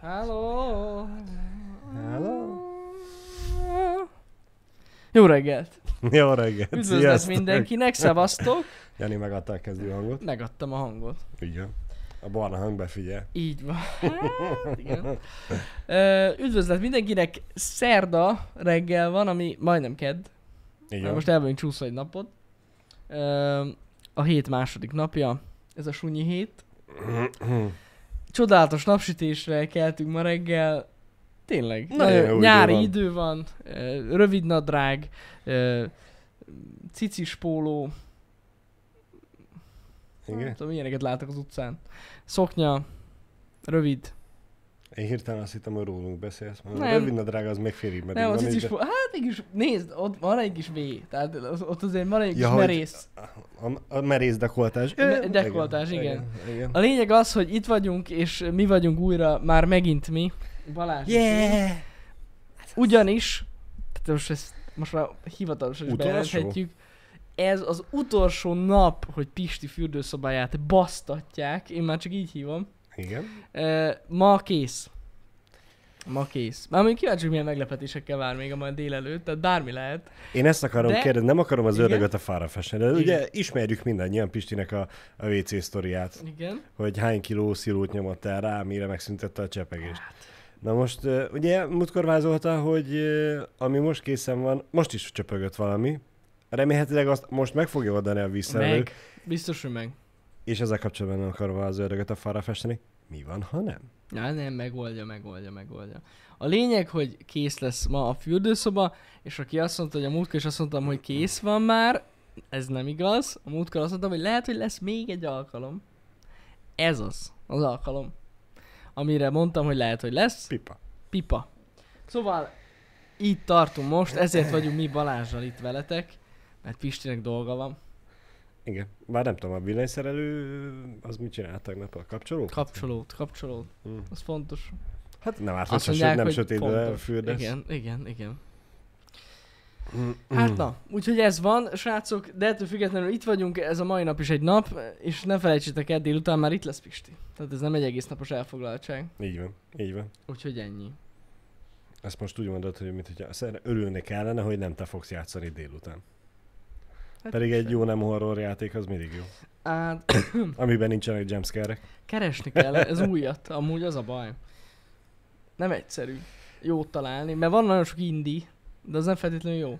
Hello! Hello! Jó reggelt! Jó reggelt! Üdvözlet mindenkinek, szevasztok! Jani megadta a kezdő hangot. Megadtam a hangot. Igen. A barna hang befigyel. Így van. Hát, igen. Üdvözlet mindenkinek, szerda reggel van, ami majdnem kedd. Igen. Most el vagyunk csúszva egy napot. A hét második napja, ez a sunyi hét. Csodálatos napsütésre keltünk ma reggel. Tényleg. Nagyon Nagyon jó nyári idő idő van. rövid nadrág, cicis póló, nem Igen. tudom, ilyeneket látok az utcán. Szoknya, rövid. Én hirtelen azt hittem, hogy rólunk beszélsz. Mondom, Nem. Rövid nadrág az még félig meddig Nem, az cicis így, póló. Hát mégis, nézd, ott van egy kis V. Tehát az- ott azért van egy kis Ja, merész. de a, a merész dekoltás. Me- dekoltás, igen. igen. igen. A lényeg az, hogy itt vagyunk, és mi vagyunk újra, már megint mi. Balázs. Yeah! Ugyanis, tehát most ezt most már hivatalosan is Utolsó? bejelenthetjük, ez az utolsó nap, hogy Pisti fürdőszobáját basztatják, én már csak így hívom. Igen. Uh, ma kész. Ma kész. Már még kíváncsi, hogy milyen meglepetésekkel vár még a majd délelőtt, tehát bármi lehet. Én ezt akarom De- kérdezni, nem akarom az Igen. ördögöt a fára festeni, de Igen. ugye ismerjük mindannyian Pistinek a, a WC sztoriát, Igen. hogy hány kiló szilót nyomott el rá, mire megszüntette a csepegést. Hát. Na most ugye múltkor vázolta, hogy ami most készen van, most is csöpögött valami, remélhetőleg azt most meg fogja oldani a visszaelő, Meg. Biztos, hogy meg. És ezzel kapcsolatban nem akarom az ördögöt a falra festeni. Mi van, ha nem? Ja, nem, megoldja, megoldja, megoldja. A lényeg, hogy kész lesz ma a fürdőszoba, és aki azt mondta, hogy a múltkor is azt mondtam, hogy kész van már, ez nem igaz. A múltkor azt mondtam, hogy lehet, hogy lesz még egy alkalom. Ez az, az alkalom. Amire mondtam, hogy lehet, hogy lesz. Pipa. Pipa. Szóval így tartunk most, ezért vagyunk mi Balázsral itt veletek, mert Pistinek dolga van. Igen. Bár nem tudom, a villanyszerelő az mit csinált tegnap a kapcsolót? Kapcsolót, kapcsolót, Hm. az fontos. Hát nem árt, hogy nem hogy sötétbe fontos. fürdesz. Igen, igen, igen. Mm, Hát na, úgyhogy ez van, srácok, de ettől függetlenül itt vagyunk, ez a mai nap is egy nap, és ne felejtsétek el, délután már itt lesz Pisti. Tehát ez nem egy egész napos elfoglaltság, Így van, így van. úgyhogy ennyi. Ezt most úgy mondod, hogy mint hogyha örülni kellene, hogy nem te fogsz játszani délután. Hát, Pedig egy jó nem horror játék az mindig jó. Hát, Amiben nincsenek jumpscare keresni kell, ez újat, amúgy az a baj. Nem egyszerű jót találni, mert van nagyon sok indi, de az nem feltétlenül jó.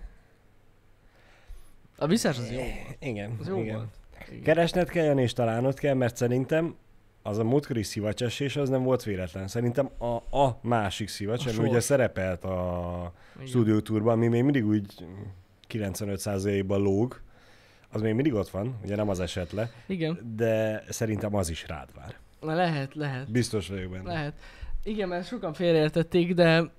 A visszás az jó volt. Igen, Az jó igen. volt. Igen. Keresned kell, és találnod kell, mert szerintem az a múltkori szivacsesés az nem volt véletlen. Szerintem a, a másik szivacs, A ami ugye sors. szerepelt a. Studio Tourban, ami még mindig úgy 95%-ban lóg, az még mindig ott van, ugye nem az esett le, Igen, de szerintem az is rád vár. Na, lehet, lehet. Biztos vagyok benne. Lehet. Igen, mert sokan félreértették, de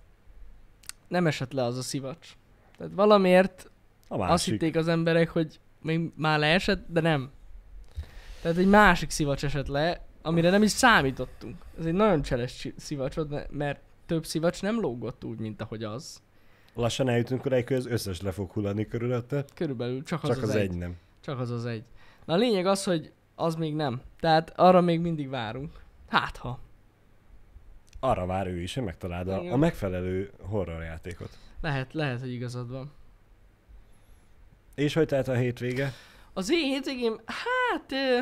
nem esett le az a szivacs. Tehát valamiért A Másik. azt hitték az emberek, hogy még már leesett, de nem. Tehát egy másik szivacs esett le, amire nem is számítottunk. Ez egy nagyon cseles szivacs mert több szivacs nem lógott úgy, mint ahogy az. Lassan eljutunk odáig, hogy az összes le fog hullani körülötte, Körülbelül csak az csak az, az, egy. egy nem. Csak az az egy. Na a lényeg az, hogy az még nem. Tehát arra még mindig várunk. Hát ha. Arra vár ő is, hogy megtaláld a, a megfelelő horror játékot. Lehet, lehet, hogy igazad van. És hogy telt a hétvége? Az én hétvégém, hát... ö,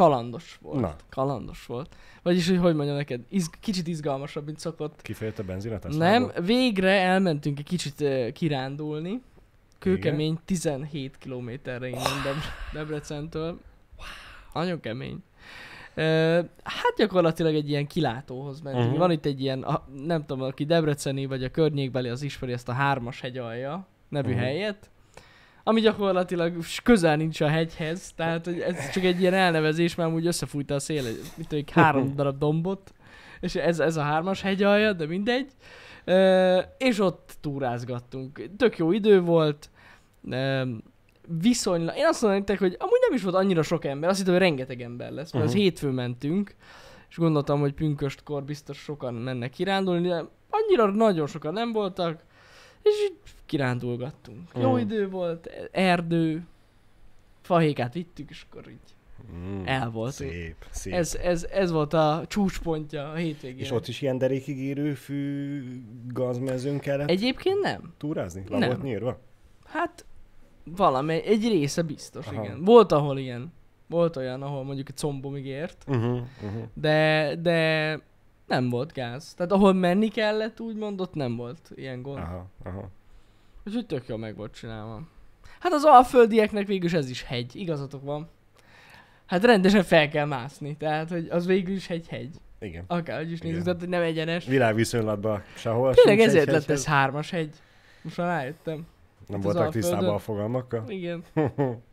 Kalandos volt. Na. Kalandos volt. Vagyis, hogy hogy mondjam neked, iz, kicsit izgalmasabb, mint szokott. Kifejött a benzinat? Nem, végre elmentünk egy kicsit uh, kirándulni. Kőkemény 17 kilométerre innen Deb- Debrecentől. Nagyon kemény. Uh, hát gyakorlatilag egy ilyen kilátóhoz mentünk. Mhm. Van itt egy ilyen, a, nem tudom, aki debreceni vagy a környékbeli, az ismeri ezt a hármas hegyalja nevű Mhm. helyet. Ami gyakorlatilag közel nincs a hegyhez, tehát hogy ez csak egy ilyen elnevezés, mert úgy összefújta a szél, mit tudom, egy három darab dombot, és ez, ez a hármas hegyalja, de mindegy. Ö, és ott túrázgattunk. Tök jó idő volt. Ö, viszonylag, én azt mondom hogy amúgy nem is volt annyira sok ember, azt hittem, hogy rengeteg ember lesz, mert uh-huh. az Mhm. hétfő mentünk, és gondoltam, hogy pünköstkor biztos sokan mennek kirándulni, de annyira nagyon sokan nem voltak, és kirándulgattunk. Jó Mhm. idő volt, erdő, fahékát vittük, és akkor így Mm, El volt. Szép, szép. Ez, ez, ez volt a csúcspontja a hétvégén. És ott is ilyen derékig érő fű gazmezőn kellett Egyébként nem. túrázni? Le Nem. volt nyírva? Hát valami, egy része biztos, Aha. igen. Volt, ahol ilyen. Volt olyan, ahol mondjuk egy combomig ért, Uh-huh, uh-huh. de, de nem volt gáz. Tehát ahol menni kellett, úgymond, ott nem volt ilyen gond. Aha, aha. Úgyhogy tök jól meg volt csinálva. Hát az alföldieknek végül is ez is hegy, igazatok van. Hát rendesen fel kell mászni, tehát hogy az végül is egy hegy. Igen. Akárhogy is nézzük, tehát nem egyenes. Világviszonylatban sehol Tényleg ezért egy lett ez hármas hegy. Most már rájöttem. Nem az voltak tisztában a fogalmakkal? Igen.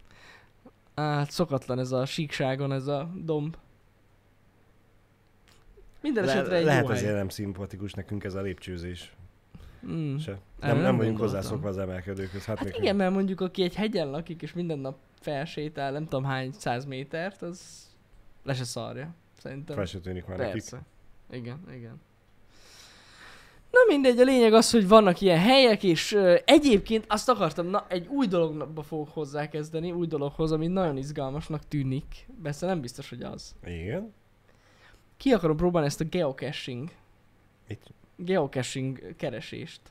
Hát szokatlan ez a síkságon, ez a domb. Minden Le- esetre egy lehet ezért nem szimpatikus nekünk ez a lépcsőzés Mm. se. Nem, nem, nem vagyunk hozzászokva az emelkedőkhöz. Hát, Hát igen, mert mondjuk aki egy hegyen lakik, és minden nap felsétál, nem tudom hány száz métert, az le se szarja. Szerintem. fel se tűnik már nekik. Persze. Igen, igen. Na mindegy, a lényeg az, hogy vannak ilyen helyek, és ö, egyébként azt akartam, na egy új dologba fogok hozzákezdeni, új dologhoz, ami nagyon izgalmasnak tűnik. Persze nem biztos, hogy az. Igen. Ki akarom próbálni ezt a geocaching, Mit? geocaching keresést.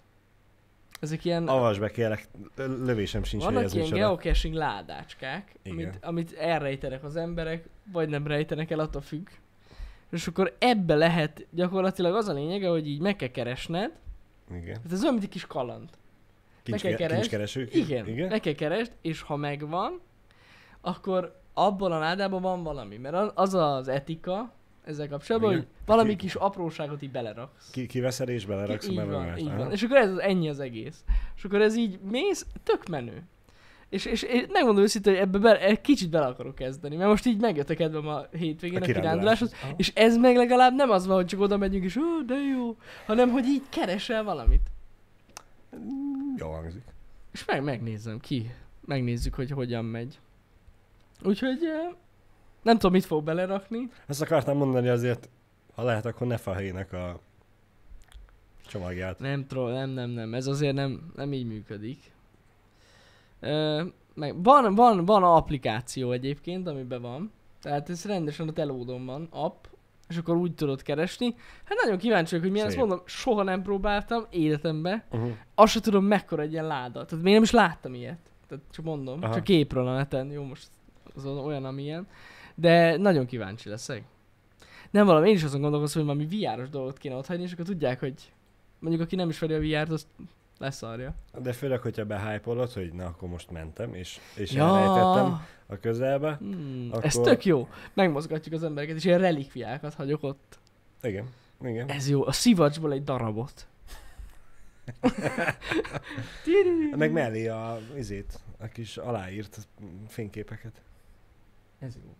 Ezek ilyen, Avasd be kérlek, lövésem sincs, hogy vannak ez ilyen geocaching ládácskák, Igen. amit, amit elrejtenek az emberek, vagy nem rejtenek el, attól függ. És akkor ebbe lehet gyakorlatilag az a lényege, hogy így meg kell keresned, Igen. Hát ez olyan, mint egy kis kaland. Kincs, kell keresd. kincskeresők? Igen, Igen? meg kell keresd, és ha megvan, akkor abban a ládában van valami. Mert az az etika ezzel kapcsolatban, Igen. hogy valami Ki- kis apróságot így beleraksz. Ki, kiveszed és beleraksz a így van, így van. És akkor ez az ennyi az egész. És akkor ez így mész, tök menő. És, és, és megmondom őszintén, hogy ebbe be, egy kicsit bele akarok kezdeni, mert most így megjött a kedvem a hétvégén a, a kiránduláshoz, és ez meg legalább nem az van, hogy csak oda megyünk, és ó, de jó, hanem hogy így keresel valamit. Jó hangzik. És meg megnézem ki. Megnézzük, hogy hogyan megy. Úgyhogy eh, nem tudom, mit fog belerakni. Azt akartam mondani azért, ha lehet, akkor ne fahelyének a csomagját. Nem, troll, nem, nem, nem. Ez azért nem, nem így működik. Ö, meg van, van, van applikáció egyébként, amiben van. Tehát ez rendesen a telódon van, app, és akkor úgy tudod keresni. Hát nagyon kíváncsi vagyok, hogy milyen, ezt Szép. mondom, soha nem próbáltam életemben. Uh-huh. Azt se tudom mekkora egy ilyen láda. Tehát még nem is láttam ilyet. Tehát csak mondom, Aha. csak képről a neten. Jó, most az olyan, amilyen. De nagyon kíváncsi leszek. Nem valami, én is azon gondolkozom, hogy valami VR-os dolgot kéne ott hagyni, és akkor tudják, hogy mondjuk aki nem ismeri a VR-t, azt leszarja. De főleg, hogyha behypolod, hogy na, akkor most mentem, és, és elrejtettem a közelbe. Hmm, Akkor- Ez tök jó. Megmozgatjuk az embereket, és ilyen relikviákat hagyok ott. Igen, igen. Ez jó. A szivacsból egy darabot. Meg mellé a, izét, a kis aláírt fényképeket. Ez jó.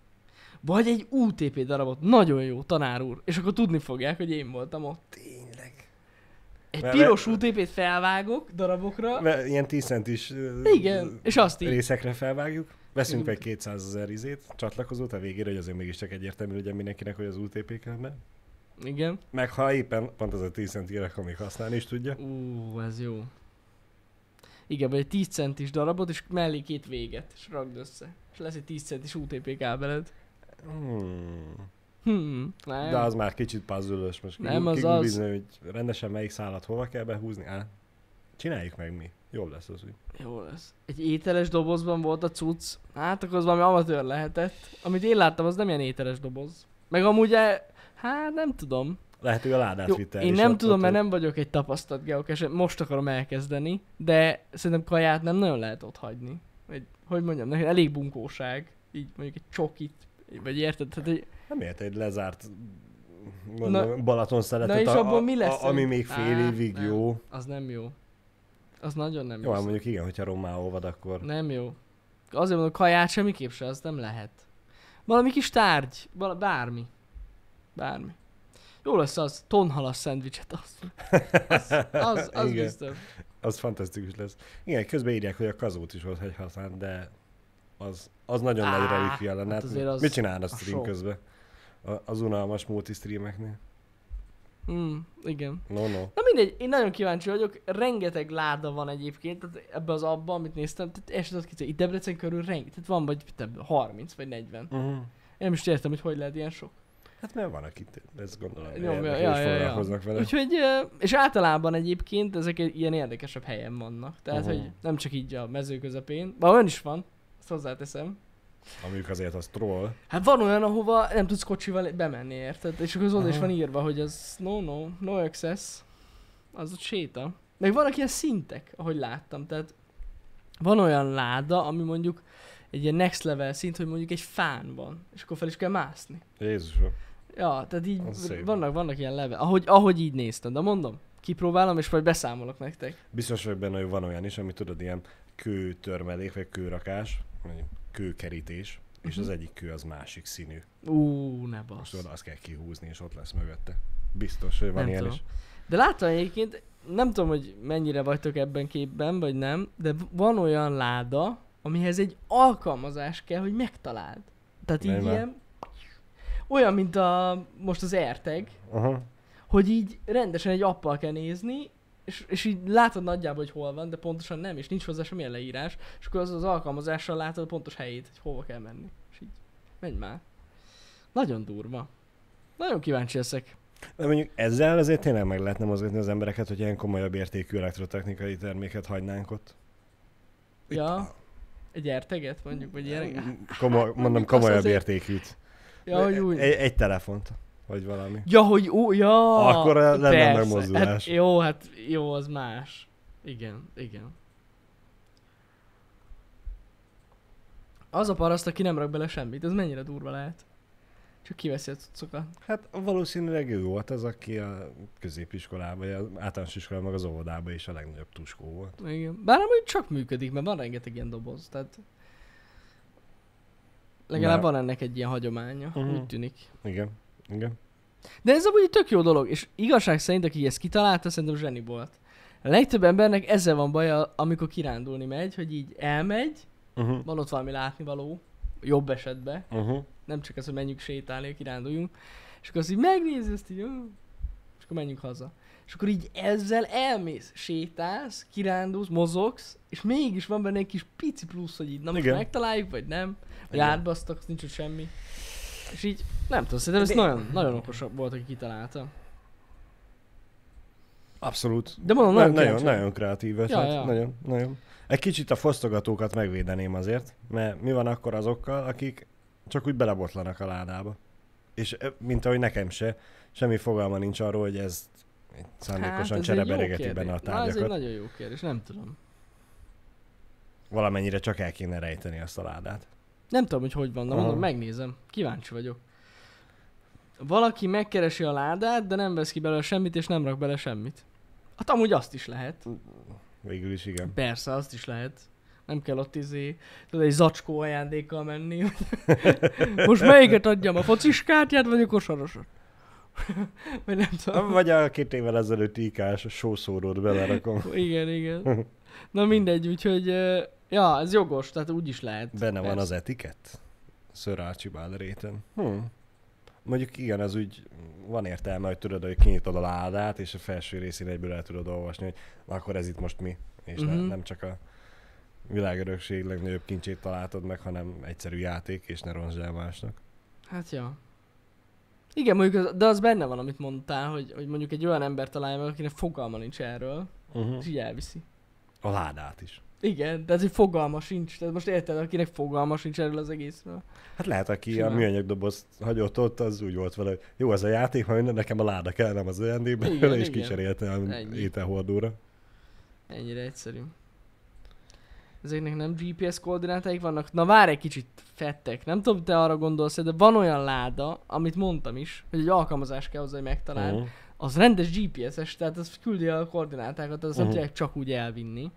Vagy egy UTP darabot. Nagyon jó, tanár úr. És akkor tudni fogják, hogy én voltam ott. Tényleg. Egy Mert- piros UTP-t felvágok darabokra. Mert ilyen 10 centis Igen, és azt így. részekre felvágjuk. Veszünk meg 200 ezer izét, csatlakozót a végére, hogy azért mégiscsak egyértelmű legyen mindenkinek, hogy az UTP kell be. Igen. Meg ha éppen pont az a 10 centire, akkor még használni is tudja. Ú, ez jó. Igen, vagy egy 10 centis darabot, és mellé két véget, és ragd össze. És lesz egy 10 centis UTP kábeled. Hmm. Hmm, nem. De az már kicsit puzzle most Nem, kigú- az kiguglizni, hogy rendesen melyik szállat hova kell behúzni. Á, csináljuk meg mi. Jobb lesz az úgy. Jó lesz. Egy ételes dobozban volt a cucc. Hát akkor az valami amatőr lehetett. Amit én láttam, az nem ilyen ételes doboz. Meg amúgy, e... hát nem tudom. Lehet, hogy a ládát Jó, vitte én nem tudom, mert nem vagyok egy tapasztalt geocache, most akarom elkezdeni, de szerintem kaját nem nagyon lehet ott hagyni. Vagy, hogy mondjam, neki elég bunkóság. Így mondjuk egy csokit, vagy érted? Tehát, egy, Nem ért egy lezárt mondom, Balaton na szeretet, és a, mi lesz? a, ami még fél Á, évig nem. jó. az nem jó. Az nagyon nem Jó, jó. hát mondjuk igen, hogyha rommá olvad, akkor... Nem jó. Azért mondom, kaját semmiképp se, az nem lehet. Valami kis tárgy, vala, bármi. Bármi. Jó lesz az, tonhalas szendvicset, az. Az, az, az Igen. biztos. Az fantasztikus lesz. Igen, közben írják, hogy a kazót is volt, hogy használ, de az, az nagyon Á, nagy relikvia lenne. hát azért az- Mit csinál a a stream sok. közben? A, az unalmas multi streameknél. Mm, igen. No, no. Na mindegy, én nagyon kíváncsi vagyok, rengeteg láda van egyébként, tehát ebbe az abba, amit néztem, tehát ezt tudod kicsit, itt Debrecen körül rengeteg, tehát van vagy te, 30 vagy 40. Uh-huh. Én nem is értem, hogy hogy lehet ilyen sok. Hát mert van, akik ezt gondolom, Nyomja, érdekel, ja, és ja, ja. foglalkoznak vele. Úgyhogy, és általában egyébként ezek ilyen érdekesebb helyen vannak. Tehát, Aha. hogy nem csak így a mező közepén, olyan is van, ezt hozzáteszem. Amik azért az troll. Hát van olyan, ahova nem tudsz kocsival bemenni, érted? És akkor az oda is van írva, hogy az no, no, no access. Az ott séta. Meg vannak ilyen szintek, ahogy láttam. Tehát van olyan láda, ami mondjuk egy ilyen next level szint, hogy mondjuk egy fán van, és akkor fel is kell mászni. Jézusom. Ja, tehát így vannak, vannak ilyen level, ahogy, ahogy így néztem, de mondom, kipróbálom, és majd beszámolok nektek. Biztos vagyok benne, hogy van olyan is, ami tudod, ilyen kőtörmelék, vagy kőrakás, vagy kőkerítés, és Mhm. az egyik kő az másik színű. Ú, ne Most bassz. oda azt kell kihúzni, és ott lesz mögötte. Biztos, hogy van Nem ilyen tudom. is. De láttam egyébként, nem tudom, hogy mennyire vagytok ebben képben, vagy nem, de van olyan láda, amihez egy alkalmazás kell, hogy megtaláld. Tehát így már. ilyen... Olyan, mint a, most az AirTag, Aha. hogy így rendesen egy appal kell nézni, és, és így látod nagyjából, hogy hol van, de pontosan nem, és nincs hozzá semmilyen leírás, és akkor az az alkalmazással látod a pontos helyét, hogy hova kell menni. És így, menj már. Nagyon durva. Nagyon kíváncsi leszek. De mondjuk ezzel azért tényleg meg lehetne mozgatni az embereket, hogy ilyen komolyabb értékű elektrotechnikai terméket hagynánk ott. Ja, egy erteget mondjuk, vagy ilyen. Komoly, mondom, komolyabb értékűt. Ja, hogy úgy. Egy, egy telefont, vagy valami. Ja, hogy ó, ja. Akkor lenne persze. megmozdulás. Hát, jó, hát jó, az más. Igen, igen. Az a paraszt, aki nem rak bele semmit, ez mennyire durva lehet. Csak kiveszi a cuccokat. Hát valószínűleg ő volt az, aki a középiskolában, az általános iskolában, meg az óvodában is a legnagyobb tuskó volt. Igen. Bár amúgy csak működik, mert van rengeteg ilyen doboz, tehát... Legalább Már- van ennek egy ilyen hagyománya, Mhm. úgy tűnik. Igen, igen. De ez amúgy egy tök jó dolog, és igazság szerint, aki ezt kitalálta, szerintem zseni volt. A legtöbb embernek ezzel van baja, amikor kirándulni megy, hogy így elmegy, Uh-huh. van ott valami látnivaló, jobb esetben, Uh-huh. nem csak az, hogy menjünk sétálni, kiránduljunk, és akkor azt így megnézi, ezt így, "Ó", és akkor menjünk haza. És akkor így ezzel elmész, sétálsz, kirándulsz, mozogsz, és mégis van benne egy kis pici plusz, hogy így, na most Igen. megtaláljuk, vagy nem, vagy Igen. átbasztak, nincs ott semmi. És így, nem tudom, szerintem ez De- nagyon, nagyon okos volt, aki kitalálta. Abszolút. De mondom, Na, nagyon, nagyon, kíváncsi nagyon kreatív ötlet. Ja, Ja. Nagyon, nagyon. Egy kicsit a fosztogatókat megvédeném azért, mert mi van akkor azokkal, akik csak úgy belebotlanak a ládába. És mint ahogy nekem se, semmi fogalma nincs arról, hogy ez szándékosan jó csereberegeti benne a Na, ez egy tárgyakat. nagyon jó kérdés, nem tudom. Valamennyire csak el kéne rejteni azt a ládát. Nem tudom, hogy hogy van, de mondom, megnézem. Kíváncsi vagyok. Valaki megkeresi a ládát, de nem vesz ki belőle semmit, és nem rak bele semmit. Hát amúgy azt is lehet. Végül is igen. Persze, azt is lehet. Nem kell ott izé, tudod, egy zacskó ajándékkal menni. Most melyiket adjam, a focis kártyát, vagy a kosarosat? vagy nem tudom. Vagy a két évvel ezelőtt ikás sószórót belerakom. Igen, igen. Na mindegy, úgyhogy, ja, ez jogos, tehát úgy is lehet. Benne van Persze. az etikett? Sir Archibald réten. Hm. Mondjuk igen, az úgy van értelme, hogy tudod, hogy kinyitod a ládát, és a felső részén egyből el tudod olvasni, hogy na akkor ez itt most mi. És ne, nem csak a világörökség legnagyobb kincsét találtad meg, hanem egyszerű játék, és ne roncsd el másnak. Hát ja. Igen, mondjuk, az, de az benne van, amit mondtál, hogy, hogy mondjuk egy olyan ember találja meg, akinek fogalma nincs erről, Uh-huh. és így elviszi. A ládát is. Igen, de ez egy fogalma sincs. Tehát most érted, akinek fogalma sincs erről az egészről. Hát lehet, aki Simán. a műanyag dobozt hagyott ott, az úgy volt vele, hogy jó ez a játék, majd nekem a láda kell, nem az ajándékban, Igen, és igen. kicserélte a Ennyi. ételhordóra. Ennyire egyszerű. Ezeknek nem GPS koordinátáik vannak? Na várj egy kicsit, fettek. Nem tudom, te arra gondolsz, de van olyan láda, amit mondtam is, hogy egy alkalmazás kell hozzá, hogy megtaláld. Uh-huh. Az rendes GPS-es, tehát az küldi a koordinátákat, az nem Mhm. tudják csak úgy elvinni.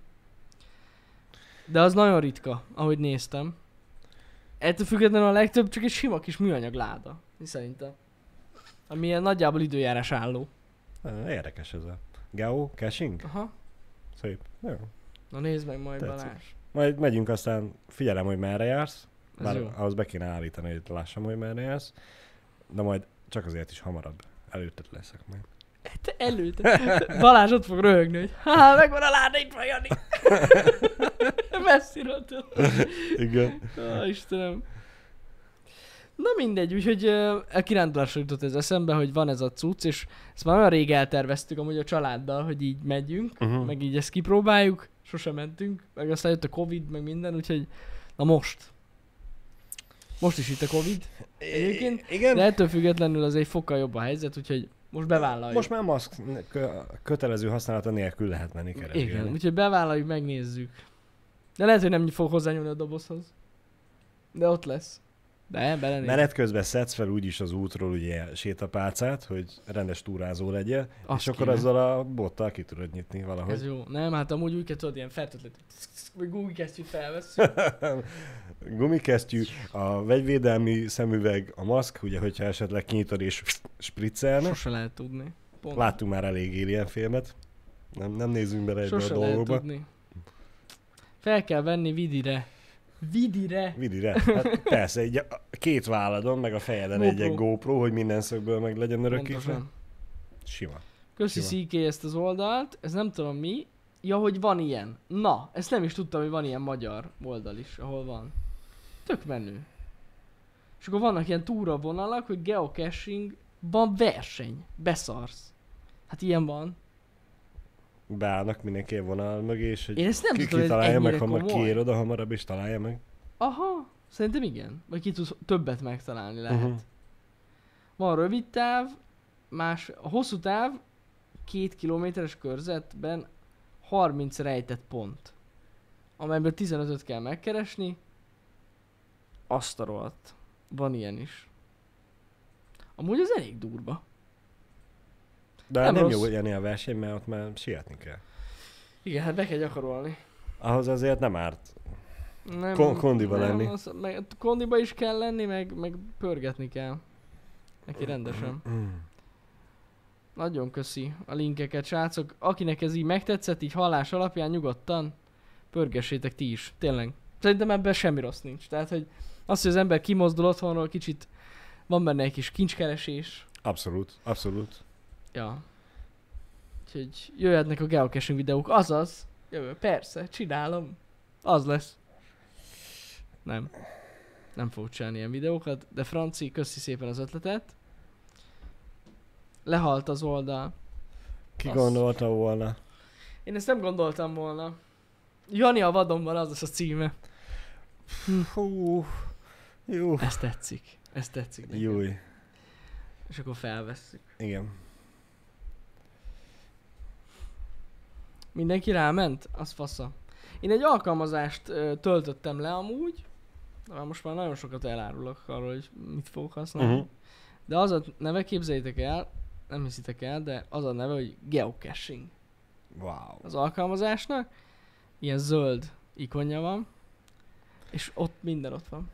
De az nagyon ritka, ahogy néztem. Ettől függetlenül a legtöbb csak egy sima kis műanyag láda, szerintem. Ami ilyen nagyjából időjárás álló. Érdekes ez a geocaching. Aha. Szép. Jó. Na nézd meg majd Tetszik. Balázs. Majd megyünk, aztán figyelem, hogy merre jársz. Ez Bár jó. ahhoz be kéne állítani, hogy lássam, hogy merre jársz. De majd csak azért is hamarabb előtted leszek majd. Te előtte. Balázs ott fog röhögni, hogy ha, megvan a láda, itt van Jani. Messziről tudod. Igen. Ó, Istenem. Na mindegy, úgyhogy a kirándulásra jutott ez eszembe, hogy van ez a cucc, és ezt már olyan rég elterveztük amúgy a családdal, hogy így megyünk, Uh-huh. meg így ezt kipróbáljuk, sosem mentünk, meg aztán jött a Covid, meg minden, úgyhogy na most. Most is itt a Covid, Egyébként, Igen. de ettől függetlenül az egy fokkal jobb a helyzet, úgyhogy most bevállaljuk. Most már maszk kö- kötelező használata nélkül lehet menni keresgélni. Igen, úgyhogy bevállaljuk, megnézzük. De lehet, hogy nem fog hozzányúlni a dobozhoz. De ott lesz. De, belenéz. Menet közben szedsz fel úgyis az útról ugye sétapálcát, hogy rendes túrázó legyél, Azt és akkor kéne. azzal a bottal ki tudod nyitni Ez valahogy. jó. Nem, hát amúgy úgy kell tudod, ilyen fertőtlet, vagy gumikesztyűt felveszünk. Gumikesztyű, a vegyvédelmi szemüveg, a maszk, ugye, hogyha esetleg kinyitod és spriccelne. Sose lehet tudni. Pont. Láttunk már elég alien filmet. Nem, nem nézzünk bele ebbe Sose a lehet dolgokba. tudni. Fel kell venni vidire. Vidire! Vidire. Hát persze, egy, két válladon, meg a fejeden egy, egy GoPro. GoPro, hogy minden szögből meg legyen örökítve. Sima. Köszi Sima. CK ezt az oldalt, ez nem tudom mi. Ja, hogy van ilyen. Na, ezt nem is tudtam, hogy van ilyen magyar oldal is, ahol van. Tök menő. És akkor vannak ilyen túravonalak, hogy geocaching van verseny. Beszarsz. Hát ilyen van. Beállnak mindenki a vonal mögé, és hogy Én ezt nem ki, tudom, ki találja meg, hamar kiér oda hamarabb, és találja meg. Aha, szerintem igen. Vagy ki tudsz többet megtalálni lehet. Uh-huh. Van rövid táv, más, a hosszú táv, két kilométeres körzetben 30 rejtett pont. Amelyből 15-öt kell megkeresni. Azt a rohadt. Van ilyen is. Amúgy ez elég durva. De Nem nem, rossz. jó ilyen a verseny, mert ott már sietni kell. Igen, hát be kell gyakorolni. Ahhoz azért nem árt. Nem, Kon- kondiba nem, lenni. Az, meg, kondiba is kell lenni, meg, meg pörgetni kell. Neki rendesen. Nagyon köszi a linkeket, srácok. Akinek ez így megtetszett, így hallás alapján nyugodtan pörgessétek ti is. Tényleg. Szerintem ebben semmi rossz nincs. Tehát, hogy az, hogy az ember kimozdul otthonról, kicsit van benne egy kis kincskeresés. Abszolút, abszolút. Ja. Úgyhogy jöhetnek a geocaching videók. Azaz. Jövő. Persze, csinálom. Az lesz. Nem. Nem fogok csinálni ilyen videókat, de Franci, köszi szépen az ötletet. Lehalt az oldal. Ki Az- gondolta volna? Én ezt nem gondoltam volna. Jani a vadonban az lesz a címe. Hú, jó. Ez tetszik. Ez tetszik nekem. Júj. És akkor felvesszük. Igen. Mindenki ráment? Az fasza. Én egy alkalmazást ö, töltöttem le amúgy. Már most már nagyon sokat elárulok arról, hogy mit fogok használni. Uh-huh. De az a neve, képzeljétek el, nem hiszitek el, de az a neve, hogy geocaching Wow. az alkalmazásnak. Ilyen zöld ikonja van. És ott minden ott van.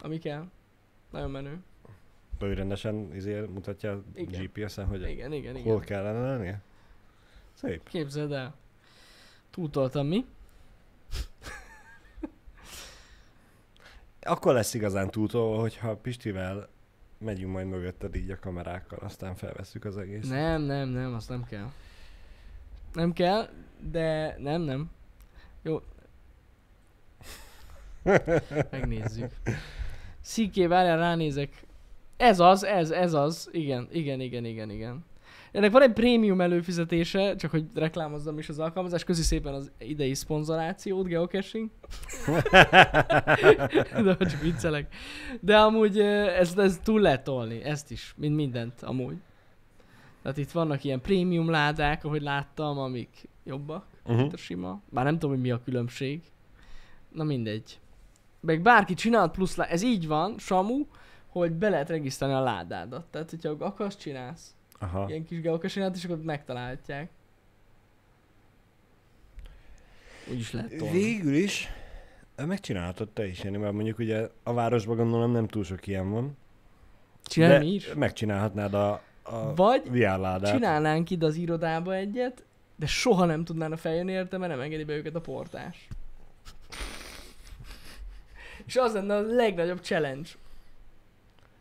Ami kell. Nagyon menő. Ő rendesen izé, mutatja a Igen. GPS-en, hogy Igen, igen, hol igen. kellene lennie? Szép. Képzeld el. Túltoltam mi? Akkor lesz igazán túltolva, hogyha Pistivel megyünk majd mögötted így a kamerákkal, aztán felvesszük az egész. Nem, nem, nem, azt nem kell. Nem kell, de nem, nem. Jó. Megnézzük. Sziké, várjál, ránézek. Ez az, ez, ez az. Igen, igen, igen, igen, igen. Ennek van egy prémium előfizetése, csak hogy reklámozzam is az alkalmazás. Köszi szépen az idei szponzorációt, geocaching. De csak viccelek. De amúgy ez, ez túl lehet tolni, ezt is, mint mindent amúgy. Tehát itt vannak ilyen prémium ládák, ahogy láttam, amik jobbak, mint Uh-huh. a sima. Bár nem tudom, hogy mi a különbség. Na mindegy. Meg bárki csinálhat plusz lá... Ez így van, Samu, hogy be lehet regisztrálni a ládádat. Tehát, hogyha akarsz, csinálsz. Aha. Ilyen kis geocachingát, és akkor megtalálhatják. Úgy is lehet tolni. Végül is megcsinálhatod te is, Jani, mert mondjuk ugye a városban gondolom nem túl sok ilyen van. Csinálni mi is? megcsinálhatnád a, a Vagy VR-ládát. csinálnánk ide az irodába egyet, de soha nem tudnának feljönni érte, mert nem engedi be őket a portás. És az lenne a legnagyobb challenge.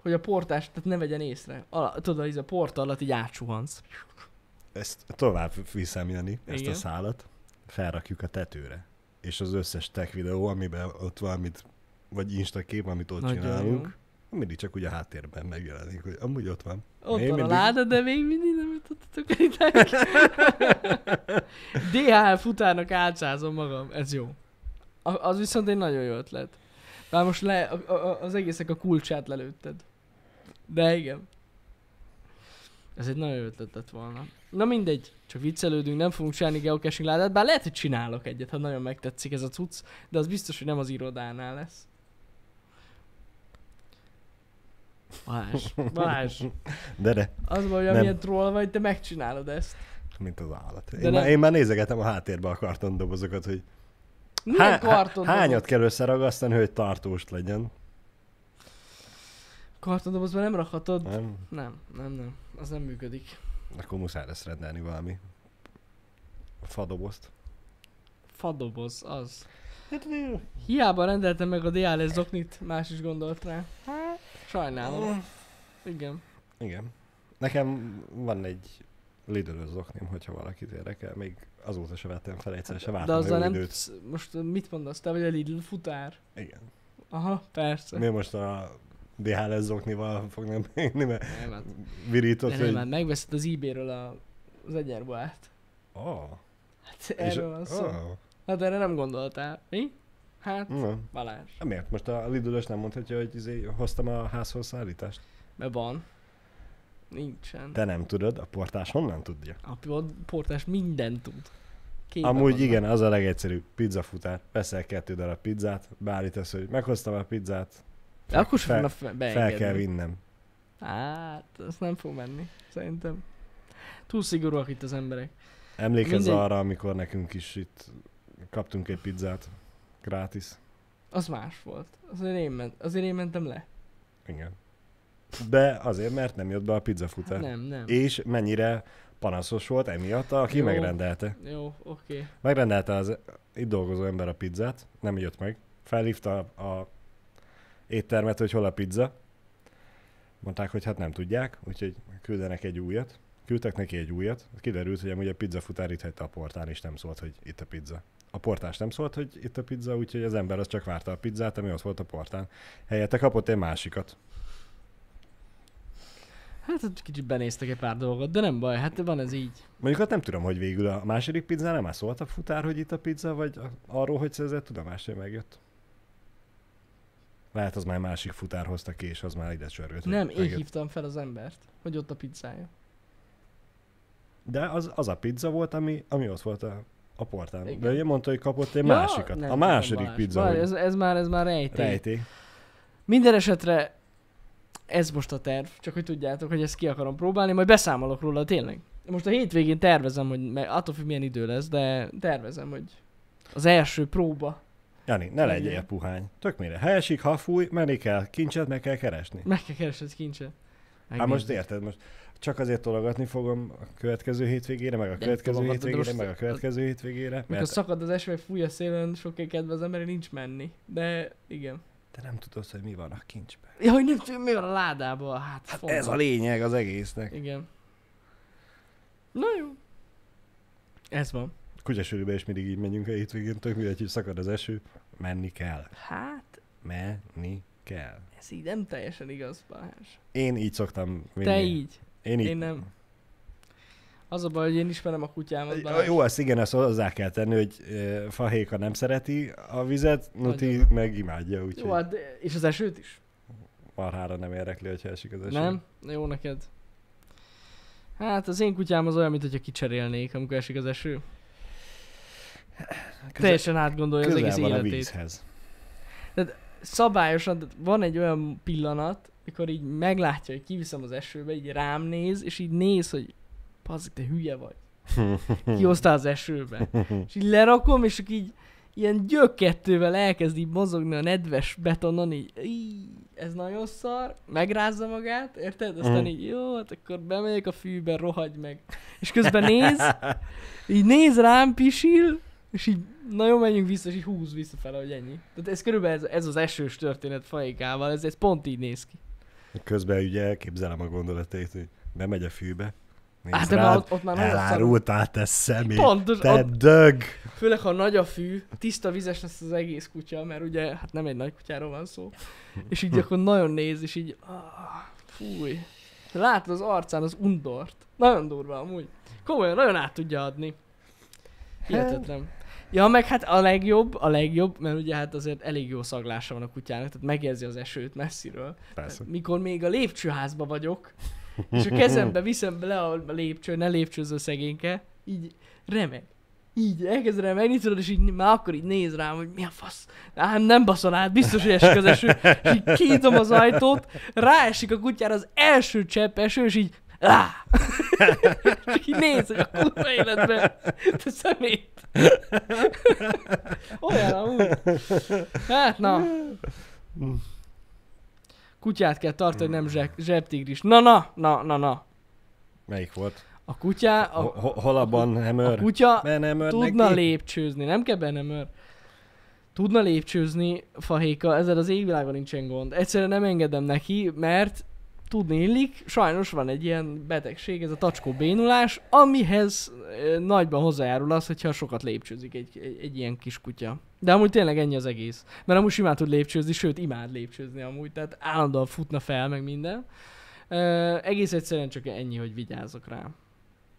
Hogy a portás, tehát ne vegyen észre. A, tudod, ez a porta alatt így átsuhansz. Ezt tovább viszem, Jani, ezt Igen. a szálat. Felrakjuk a tetőre. És az összes tech videó, amiben ott valamit, vagy Insta kép, amit ott Nagyon csinálunk, mindig csak úgy a háttérben megjelenik, hogy amúgy ott van. Ott Én van mindig- a láda, de még mindig nem jutottatok elitek. DHL futárnak álcázom magam, ez jó. A- Az viszont egy nagyon jó ötlet. Bár most le, a, a, az egészek a kulcsát lelőtted. De igen. Ez egy nagyon jó ötlet lett volna. Na mindegy, csak viccelődünk, nem fogunk csinálni geocaching ládát, bár lehet, hogy csinálok egyet, ha nagyon megtetszik ez a cucc, de az biztos, hogy nem az irodánál lesz. Balázs, Balázs, De de, az hogy amilyen troll vagy, te megcsinálod ezt. mint az állat. De Én, már, én már nézegetem a háttérbe a kartondobozokat, hogy Milyen há- hányat kell összeragasztani, hogy tartós legyen. Kartondobozban nem rakhatod? Nem? Nem, nem, nem. Az nem működik. Akkor muszáj lesz rendelni valami fadobozt. Fadoboz, az. Hiába rendeltem meg a DLS zoknit, más is gondolt rá. Sajnálom. Igen. Igen. Nekem van egy lidl zoknim, hogyha valakit érdekel. Még azóta se vettem fel, egyszer se De vártam azzal jó nem időt. most mit mondasz, te vagy a Lidl futár? Igen. Aha, persze. Mi most a DHL zoknival fognám menni, mert Nem, hát, virított, nem, nem, hogy... hát megveszed az eBay-ről a, az egyenruhát. Oh, Hát erről van szó. oh. Hát erre nem gondoltál. Mi? Hát, Na, Balázs. miért? Most a lidl nem mondhatja, hogy izé, hoztam a házhoz szállítást? Mert van. Nincsen. Te nem tudod, a portás honnan tudja? A portás mindent tud. Képen Amúgy vannak. igen, az a legegyszerűbb. Pizzafutár. Veszel kettő darab pizzát, beállítasz, hogy meghoztam a pizzát, De akkor sem fel- fe- fel beengedni. kell vinnem. Hát, ez nem fog menni, szerintem. Túl szigorúak itt az emberek. Emlékezz Mindegy. arra, amikor nekünk is itt kaptunk egy pizzát. Gratis. Az más volt. Azért én, ment, azért én mentem le. Igen. De azért, mert nem jött be a pizzafutár. Nem, nem. És mennyire panaszos volt emiatt, aki Jó. megrendelte. Jó, oké. Megrendelte az itt dolgozó ember a pizzát, nem jött meg. Felhívta a éttermet, hogy hol a pizza. Mondták, hogy hát nem tudják, úgyhogy küldenek egy újat. Küldtek neki egy újat. Kiderült, hogy amúgy a pizzafutár itt hagyta a portán, és nem szólt, hogy itt a pizza. A portás nem szólt, hogy itt a pizza, úgyhogy az ember az csak várta a pizzát, ami ott volt a portán. Helyette kapott egy másikat. Hát ott kicsit benéztek egy pár dolgot, de nem baj, hát van ez így. Mondjuk hát nem tudom, hogy végül a második pizza nem már szólt a futár, hogy itt a pizza, vagy arról, hogy szerzett tudomást, hogy megjött. Lehet az már másik futár hozta ki, és az már ide csörgött. Nem, én hívtam fel az embert, hogy ott a pizzája. De az, az a pizza volt, ami, ami ott volt a, a portán. Igen. De ugye mondta, hogy kapott egy Ja, másikat. nem a második Balázs. pizza, hogy ez, ez, már, ez már rejtély. rejtély. Minden esetre ez most a terv, csak hogy tudjátok, hogy ezt ki akarom próbálni, majd beszámolok róla tényleg. Most a hétvégén tervezem, hogy meg attól függ milyen idő lesz, de tervezem, hogy az első próba. Jani, ne Igen. legyél puhány. Tök mire. Ha esik, ha fúj, menni kell. Kincset meg kell keresni. Meg kell keresni kincset. Hát most érted, most csak azért tologatni fogom a következő hétvégére, meg a következő de hétvégére, meg a következő hétvégére. Mikor Mert szakad az eső, fúj a szélen, sokkal kedve az emberi nincs menni. De igen. te nem tudod, hogy mi van a kincsben. Ja, hogy nem tudom, mi van a ládában. Hát, Hát ez a lényeg az egésznek. Igen. Na jó. Ez van. Kutyasülőbe is mindig így megyünk a hétvégén, tök mindegy, hogy szakad az eső. Menni kell. Hát, Menni kell. ez így nem teljesen igaz, Balázs. Én így szoktam vinni. Te így. Én így. Én nem. Az a baj, hogy én ismerem a kutyámat, Balázs. Jó, azt igen, azt hozzá kell tenni, hogy e, fahéka nem szereti a vizet, Nuti Nagyon. meg imádja, úgyhogy Jó, hát, és az esőt is? marhára nem érdekli, hogyha esik az eső. Nem? Jó neked. Hát az én kutyám az olyan, mint hogyha kicserélnék, amikor esik az eső. Közel, Teljesen átgondolja az egész van a életét. vízhez. Szabályosan, tehát van egy olyan pillanat, mikor így meglátja, hogy kiviszem az esőbe, így rám néz, és így néz, hogy pazzik, te hülye vagy. Kihoztál az esőbe. És így lerakom, és így ilyen gyökkettővel elkezd így mozogni a nedves betonon, így, így ez nagyon szar, megrázza magát, érted? Aztán Mhm. így, jó, hát akkor bemegyek a fűbe, rohagy meg. És közben néz, így néz rám, pisil, és így nagyon menjünk vissza, és így húz visszafele, hogy ennyi. Tehát ez körülbelül ez, ez az esős történet faikával, ez, ez pont így néz ki. Közben ugye elképzelem a gondolatait, hogy bemegy a fűbe, néz Hát de rád, ott, ott már elárultál te szemét, Pontos, te ott, dög! főleg ha nagy a fű, tiszta vizes lesz az egész kutya, mert ugye hát nem egy nagy kutyáról van szó. És így akkor nagyon néz, és így, ah, fúj. Látod az arcán az undort. Nagyon durva amúgy. Komolyan, nagyon át tudja adni. Hihetetlen. Ja, meg hát a legjobb, a legjobb, mert ugye hát azért elég jó szaglása van a kutyának, tehát megérzi az esőt messziről. Persze. Mikor még a lépcsőházba vagyok, és a kezembe viszem le a lépcső, ne lépcsőző szegényke, így remeg. Így elkezd remegni, tudod, és így már akkor így néz rám, hogy mi a fasz. Nem, nem baszol át, biztos, hogy esik az eső. És így kinyitom az ajtót, ráesik a kutyára az első csepp eső, és így Á! Csak így néz, hogy a kurva életben, te szemét. Olyan amúgy. Hát na. Kutyát kell tartani, nem zseb, zsebtigris. Na, na, na, na, na. Melyik volt? A kutya, a, Ho- ho- Hol a a Banhammer? kutya tudna neki? lépcsőzni, nem kell bennemör. Tudna lépcsőzni, fahéka, ezzel az égvilágon nincsen gond. Egyszerűen nem engedem neki, mert tudni illik, sajnos van egy ilyen betegség, ez a tacskó bénulás, amihez nagyban hozzájárul az, hogyha sokat lépcsőzik egy, egy, egy ilyen kis kutya. De amúgy tényleg ennyi az egész. Mert amúgy simán tud lépcsőzni, sőt imád lépcsőzni amúgy, tehát állandóan futna fel, meg minden. Ö, egész egyszerűen csak ennyi, hogy vigyázzak rá.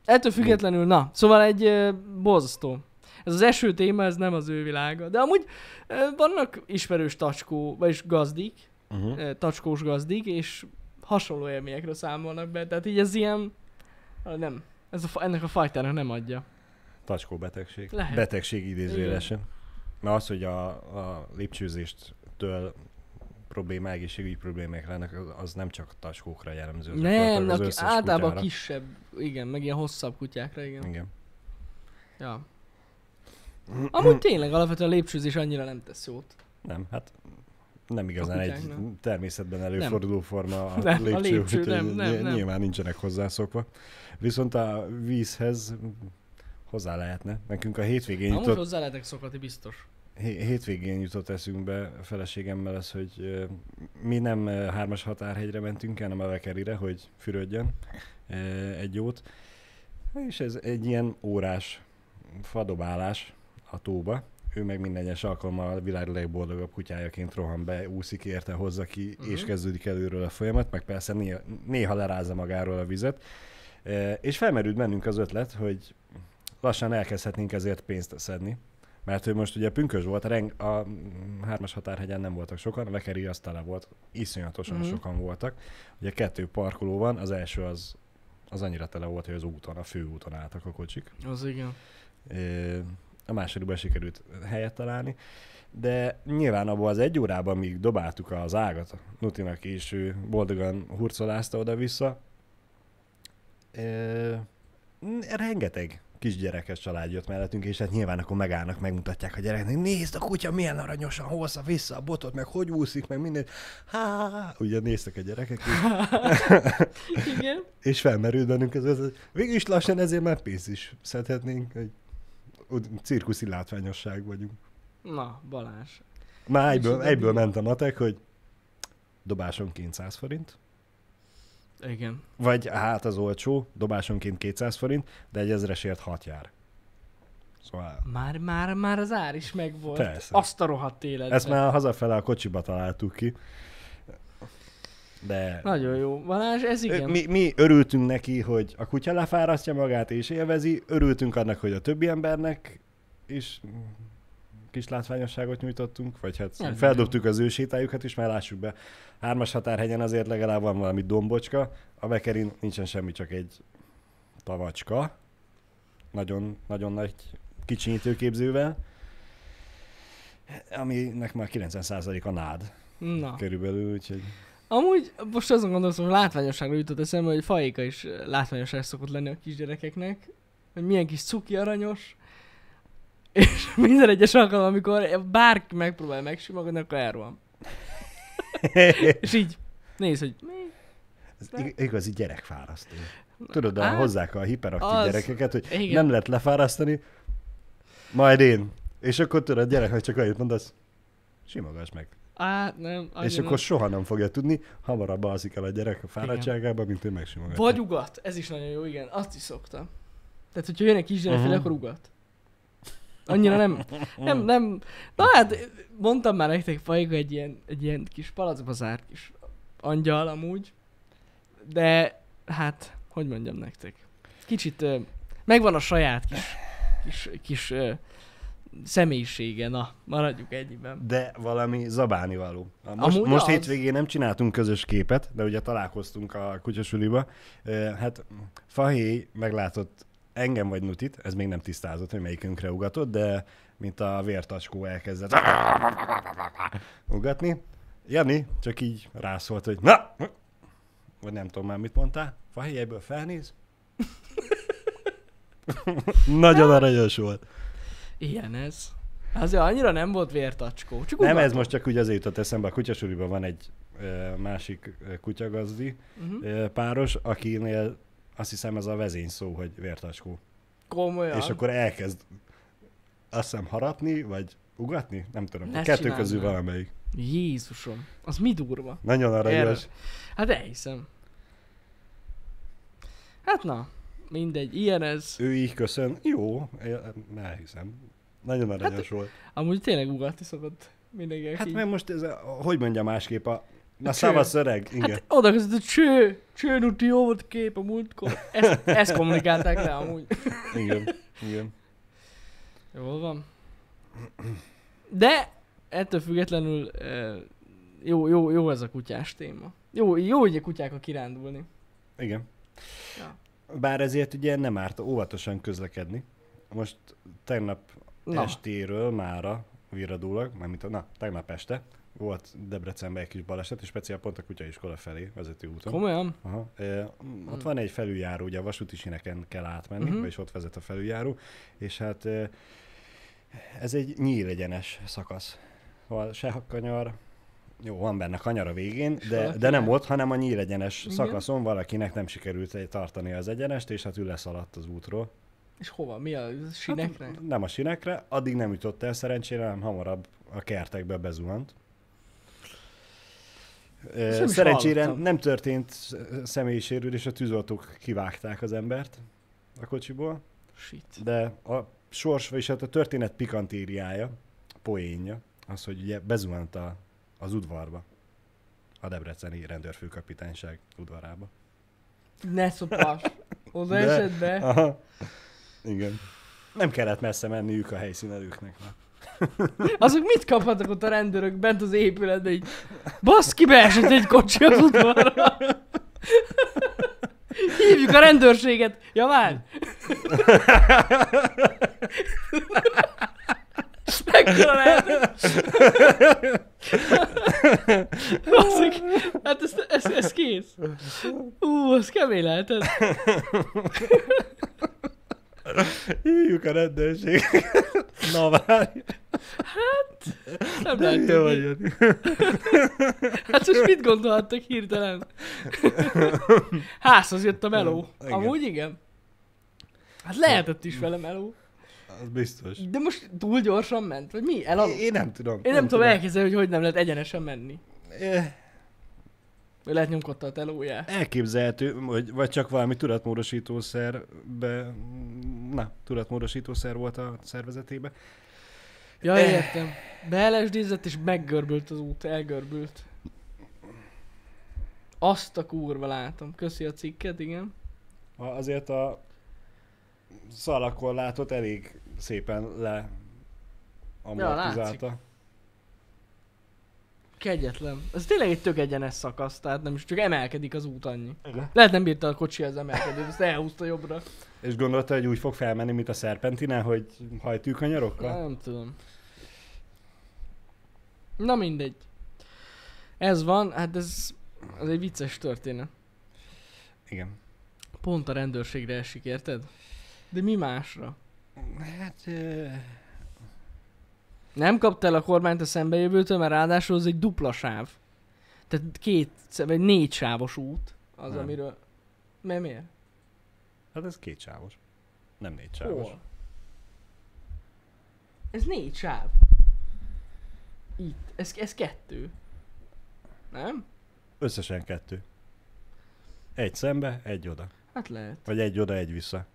Ettől függetlenül, na, szóval egy ö, borzasztó. Ez az eső téma, ez nem az ő világa. De amúgy ö, vannak ismerős tacskó, vagyis gazdik, Uh-huh. tacskós gazdik, és hasonló élményekről számolnak be. Tehát így ez ilyen, ah, nem, ez a, ennek a fajtának nem adja. Tacskó betegség. Lehet. Betegség idézőjelesen. Mert az, hogy a, a lépcsőzéstől problémák, egészségügyi problémák lennek, az, nem csak tacskókra jellemző. nem, az aki, általában kutyára. kisebb, igen, meg ilyen hosszabb kutyákra, igen. Igen. Ja. Amúgy tényleg alapvetően a lépcsőzés annyira nem tesz jót. Nem, hát nem igazán egy természetben előforduló forma a Nem, a lépcső, lépcső, úgyhogy nem, nem, ny- nem. nyilván nincsenek hozzászokva. Viszont a vízhez hozzá lehetne. Nekünk a hétvégén Amúgy jutott, hozzá lehetek szokatni, biztos. hé- hétvégén jutott eszünkbe a feleségemmel az, hogy mi nem hármas határhegyre mentünk, hanem a Vekerire, hogy fürödjön egy jót. És ez egy ilyen órás fadobálás a tóba. Ő meg minden egyes alkalommal a világ legboldogabb kutyájaként rohan be, úszik érte, hozza ki, uh-huh. és kezdődik előről a folyamat, meg persze néha, néha lerázza magáról a vizet. E, és felmerült bennünk az ötlet, hogy lassan elkezdhetnénk ezért pénzt szedni. Mert ő most ugye pünkös volt, a, a mm, hármas határhegyen nem voltak sokan, a Vekeri az tele volt, iszonyatosan uh-huh. sokan voltak. Ugye kettő parkoló van, az első az, az annyira tele volt, hogy az úton, a főúton álltak a kocsik. Az igen. Ö, a másodikban sikerült helyet találni, de nyilván abban az egy órában, míg dobáltuk az ágat Nutinak, és ő boldogan hurcolázta oda-vissza, ö, rengeteg kisgyerekes család jött mellettünk, és hát nyilván akkor megállnak, megmutatják a gyereknek, nézd a kutya milyen aranyosan hozza vissza a botot, meg hogy úszik, meg minden. Há, ugye néztek a gyerekek, és Igen. és felmerült bennünk ez, ez végül is lassan ezért már pénzt is szedhetnénk, úgy cirkuszi látványosság vagyunk. Na, Balázs. Már egyből, egyből ment a matek, hogy dobásonként 100 forint, Igen. vagy hát az olcsó, dobásonként 200 forint, de egy ezresért 6 jár. Szóval Már, már, már az ár is megvolt. Persze. Azt a rohadt életben. ezt már hazafele a kocsiba találtuk ki. De Nagyon jó. Balázs, ez igen. Mi, mi örültünk neki, hogy a kutya lefárasztja magát és élvezi, örültünk annak, hogy a többi embernek is kis látványosságot nyújtottunk, vagy hát Nem, feldobtuk az ő sétájukat is, már lássuk be. Hármas határhegyen azért legalább van valami dombocska, a Vekerin nincsen semmi, csak egy tavacska, nagyon, nagyon nagy kicsinyítőképzővel, aminek már 90% a nád Na. körülbelül, úgyhogy Amúgy most azon gondolkozom, hogy látványosságra jutott eszembe, hogy faéka is látványosság szokott lenni a kisgyerekeknek. Hogy milyen kis cuki aranyos. És minden egyes alkalom, amikor bárki megpróbál megsimogatni, akkor elroham. És így néz, hogy mi? Ez ig- igazi gyerekfárasztó. Tudod, Á, Á, hozzák a hiperaktív az- gyerekeket, hogy igen. nem lehet lefárasztani, majd én. És akkor tudod, a gyereknek csak annyit mondasz, simogass meg. Á, nem. és annyira akkor soha nem fogja tudni, hamarabb alszik el a gyerek a fáradtságában, mint ő megsimogatja. Vagy ugat, ez is nagyon jó, igen, azt is szoktam. Tehát, hogyha jön egy kisgyerek uh-huh. akkor ugat. Annyira nem, nem, nem, na hát mondtam már nektek, Fajga egy ilyen, egy ilyen kis palacba zárt kis angyal amúgy, de hát, hogy mondjam nektek, kicsit megvan a saját kis, kis, kis személyisége, na, maradjuk ennyiben. De valami zabálni való. Most, Amúgy most az. hétvégén nem csináltunk közös képet, de ugye találkoztunk a kutyasuliba. Hát Fahéj meglátott engem vagy Nutit, ez még nem tisztázott, hogy melyikünkre ugatott, de mint a vértacskó elkezdett ugatni. Jani csak így rászólt, hogy na! Vagy nem tudom már mit mondtál. Fahéj egyből felnéz. Nagyon aranyos volt. Ilyen ez. Azért annyira nem volt vértacskó, csak Nem, ez most csak úgy azért jutott eszembe, a kutyasuliban van egy ö, másik kutyagazdi Uh-huh. ö, páros, akinél azt hiszem ez a vezény szó, hogy vértacskó. Komolyan. És akkor elkezd azt hiszem harapni, vagy ugatni? Nem tudom. Ne kettő közül már. valamelyik. Jézusom, az mi durva? Nagyon aranyos. Hát elhiszem. Hát na, mindegy, ilyen ez. Ő így köszön. Jó, elhiszem. Nagyon aranyos Hát, volt. Amúgy tényleg ugatni szokott mindenki, Hát mert most ez, a, hogy mondja másképp a... Na szavasz öreg, igen. Hát oda között, cső, cső, nuti, jó volt kép a múltkor. Ezt, ezt kommunikálták le amúgy. Igen, igen. Jól van. De ettől függetlenül jó, jó, jó ez a kutyás téma. Jó, jó a kutyákkal kirándulni. Igen. Ja. Bár ezért ugye nem árt óvatosan közlekedni. Most tegnap Na, estéről mára virradólag, mármint na, tegnap este volt Debrecenben egy kis baleset, és speciál pont a kutyaiskola felé vezető úton. komolyan? Aha. E, ott van egy felüljáró, ugye a vasúti sineken kell átmenni, uh-huh. vagyis ott vezet a felüljáró, és hát e, ez egy nyílegyenes szakasz. Van se kanyar, jó, van benne kanyar a végén, de, de nem ott, hanem a nyílegyenes Igen. szakaszon valakinek nem sikerült tartani az egyenest, és hát ő leszaladt az útról. És hova? Mi a sinekre? Hát, nem a sinekre, addig nem jutott el szerencsére, hanem hamarabb a kertekbe bezuhant. Is Szerencsére nem történt sz- személyi sérülés, a tűzoltók kivágták az embert a kocsiból, Shit. de a sors, vagyis hát a történet pikantériája, poénja, az, hogy ugye bezuhant a, az udvarba, a Debreceni rendőrfőkapitányság udvarába. Ne szopas. Oda De- esett be. Aha. Igen. Nem kellett messze menniük a helyszínelőknek. Azok mit kaphatnak ott a rendőrök bent az épületben így? Baszki, beesett egy kocsi az udvarra. Hívjuk a rendőrséget. Ja már. Mekkora lehet? Basszik, hát ez, ez, ez kész. Ú, az kemény lehetett. Hívjuk a rendőrséget. Na várj. Nem De lehet tudni. Jani. Hát most mit gondolhattak hirtelen? Házhoz jött a meló. Igen. Amúgy igen. Hát lehetett is vele meló. Az biztos. De most túl gyorsan ment, vagy mi? Elaludt? Én nem tudom. Én nem tudom elképzelni, hogy hogy nem lehet egyenesen menni. Eh, Vagy lehet nyomkodta a telóját. Elképzelhető, hogy vagy csak valami tudatmódosítószerbe, na, tudatmódosítószer volt a szervezetében. Ja, értem. Beelesdízett és meggörbült az út, elgörbült. Azt a kurva látom. Köszi a cikket, igen. Azért a szalakorlátot elég szépen le amortizálta. Kegyetlen. Ez tényleg egy tök egyenes szakasz, tehát nem is csak emelkedik az út annyi. Igen. Lehet nem bírta a kocsi az emelkedőt, ezt elhúzta jobbra. És gondolta, hogy úgy fog felmenni, mint a szerpentinál, hogy hajtűkanyarokkal? Nem tudom. Na mindegy. Ez van, hát ez, ez egy vicces történet. Igen. Pont a rendőrségre esik, érted? De mi másra? Hát... ö, Nem kaptál a kormányt a szembejövőtől, mert ráadásul az egy dupla sáv. Tehát két, vagy négy sávos út. Az, Nem. amiről... Mert miért? Hát ez két sávos. Nem négy sávos. Hol? Ez négy sáv. Itt. Ez, ez kettő. Nem? Összesen kettő. Egy szembe, egy oda. Hát lehet. Vagy egy oda, egy vissza.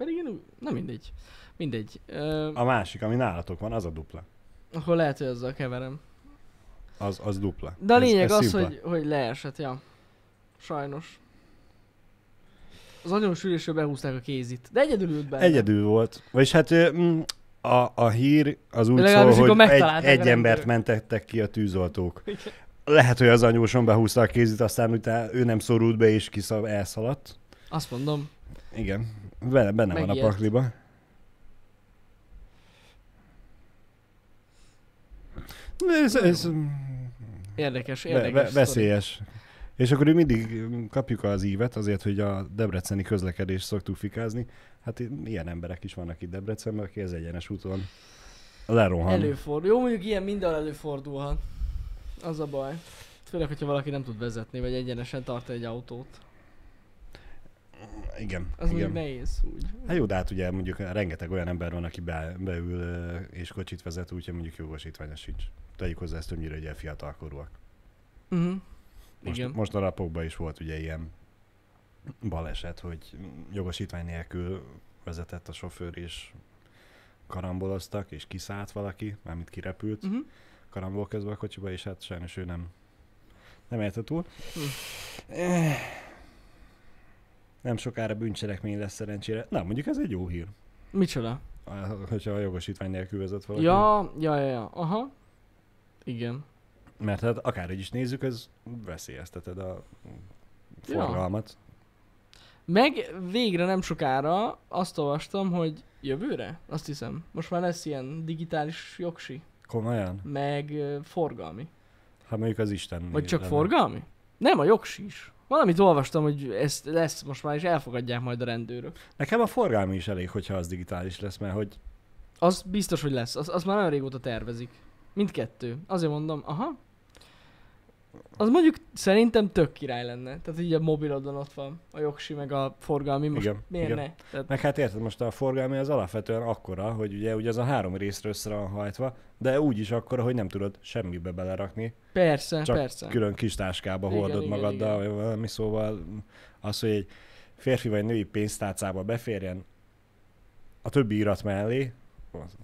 Pedig én. Na mindegy. Mindegy. Ö, A másik, ami nálatok van, az a dupla. akkor lehet, hogy azzal keverem. Az, az dupla. De a Ez- lényeg ez az, szimpla. hogy, hogy leesett, ja. Sajnos. Az agyonsülésről behúzták a kézit. De egyedül ült benne. Egyedül volt. Vagyis hát ö, mm, a, a hír az úgy szól, Legalábbis hogy egy, megtalálták a egy embert mentettek ki a tűzoltók. Igen. Lehet, hogy az anyóson behúzta a kézit, aztán utána ő nem szorult be és kiszav elszaladt. Azt mondom. Igen, benne, benne van a pakliba. Ez, ez Érdekes, érdekes. ve, sztori. veszélyes. És akkor mindig kapjuk az ívet azért, hogy a debreceni közlekedést szoktuk fikázni. Hát ilyen emberek is vannak itt Debrecenben, aki az egyenes úton lerohan. Előfordul. Jó, mondjuk ilyen minden előfordulhat. Az a baj. Főleg, hogyha valaki nem tud vezetni, vagy egyenesen tart egy autót. Igen, Az igen. mondjuk nehéz úgy. Hát jó, de hát ugye mondjuk rengeteg olyan ember van, aki be, beül és kocsit vezet, úgyhogy mondjuk jogosítványa sincs. Tegyük hozzá ezt többnyire ugye fiatalkorúak. Uh-huh. Most, Igen. most a napokban is volt ugye ilyen baleset, hogy jogosítvány nélkül vezetett a sofőr és karamboloztak, és kiszállt valaki, mármint kirepült Uh-huh. karambol közben a kocsiba, és hát sajnos ő nem, nem érte túl. Hm. Nem sokára bűncselekmény lesz szerencsére. Na, mondjuk ez egy jó hír, Micsoda? hogyha a jogosítvány nélkül vezet valaki. Ja, ja, ja, ja. Aha. Igen. Mert hát akárhogy is nézzük, ez veszélyezteted a forgalmat. Meg végre nem sokára azt olvastam, hogy jövőre, azt hiszem, most már lesz ilyen digitális jogsi, Komolyan? meg ö, forgalmi. Hát mondjuk az Isten. Vagy csak lenne. forgalmi? Nem, a jogsi is. Valamit olvastam, hogy ez lesz most már, és elfogadják majd a rendőrök. Nekem a forgalmi is elég, hogyha az digitális lesz, mert hogy Az biztos, hogy lesz. Az, az már nagyon régóta tervezik. Mindkettő. Azért mondom, aha. Az mondjuk szerintem tök király lenne. Tehát így a mobilodon ott van a jogsi, meg a forgalmi. Most Igen, miért igen. ne? Tehát, Meg hát érted, most a forgalmi az alapvetően akkora, hogy ugye, ugye az a három részre össze van hajtva, de úgy is akkora, hogy nem tudod semmibe belerakni. persze, Csak persze. külön kis táskába Igen, hordod igen, magaddal, igen. vagy valami, szóval az, hogy egy férfi vagy női pénztárcába beférjen a többi irat mellé, az-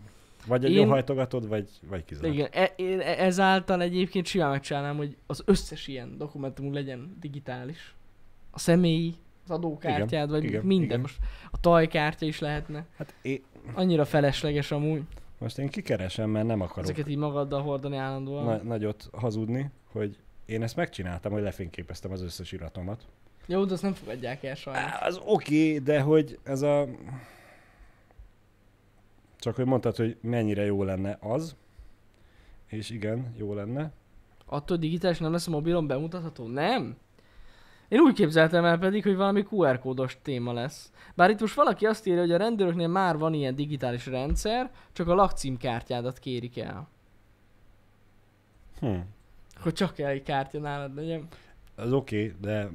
vagy egy Én- hajtogatod, vagy, vagy kizárt. Igen, e- én e- ezáltal egyébként simán megcsinálnám, hogy az összes ilyen dokumentumunk legyen digitális. A személyi, az adókártyád, vagy igen, minden. igen. Most a tajkártya is lehetne. Hát én, Annyira felesleges amúgy. most én kikeresem, mert nem akarok Ezeket így magaddal hordani állandóan. na- nagyot hazudni, hogy én ezt megcsináltam, hogy lefényképeztem az összes iratomat. Jó, de azt nem fogadják el sajnos. Az oké, okay, de hogy ez a... Csak hogy mondtad, hogy mennyire jó lenne az. És igen, jó lenne. Attól digitális nem lesz a mobilon bemutatható? Nem? Én úgy képzeltem el pedig, hogy valami QR kódos téma lesz. Bár itt most valaki azt írja, hogy a rendőröknél már van ilyen digitális rendszer, csak a lakcímkártyádat kérik el. Hm. Hogy csak egy kártya nálad legyen. Az oké, okay, de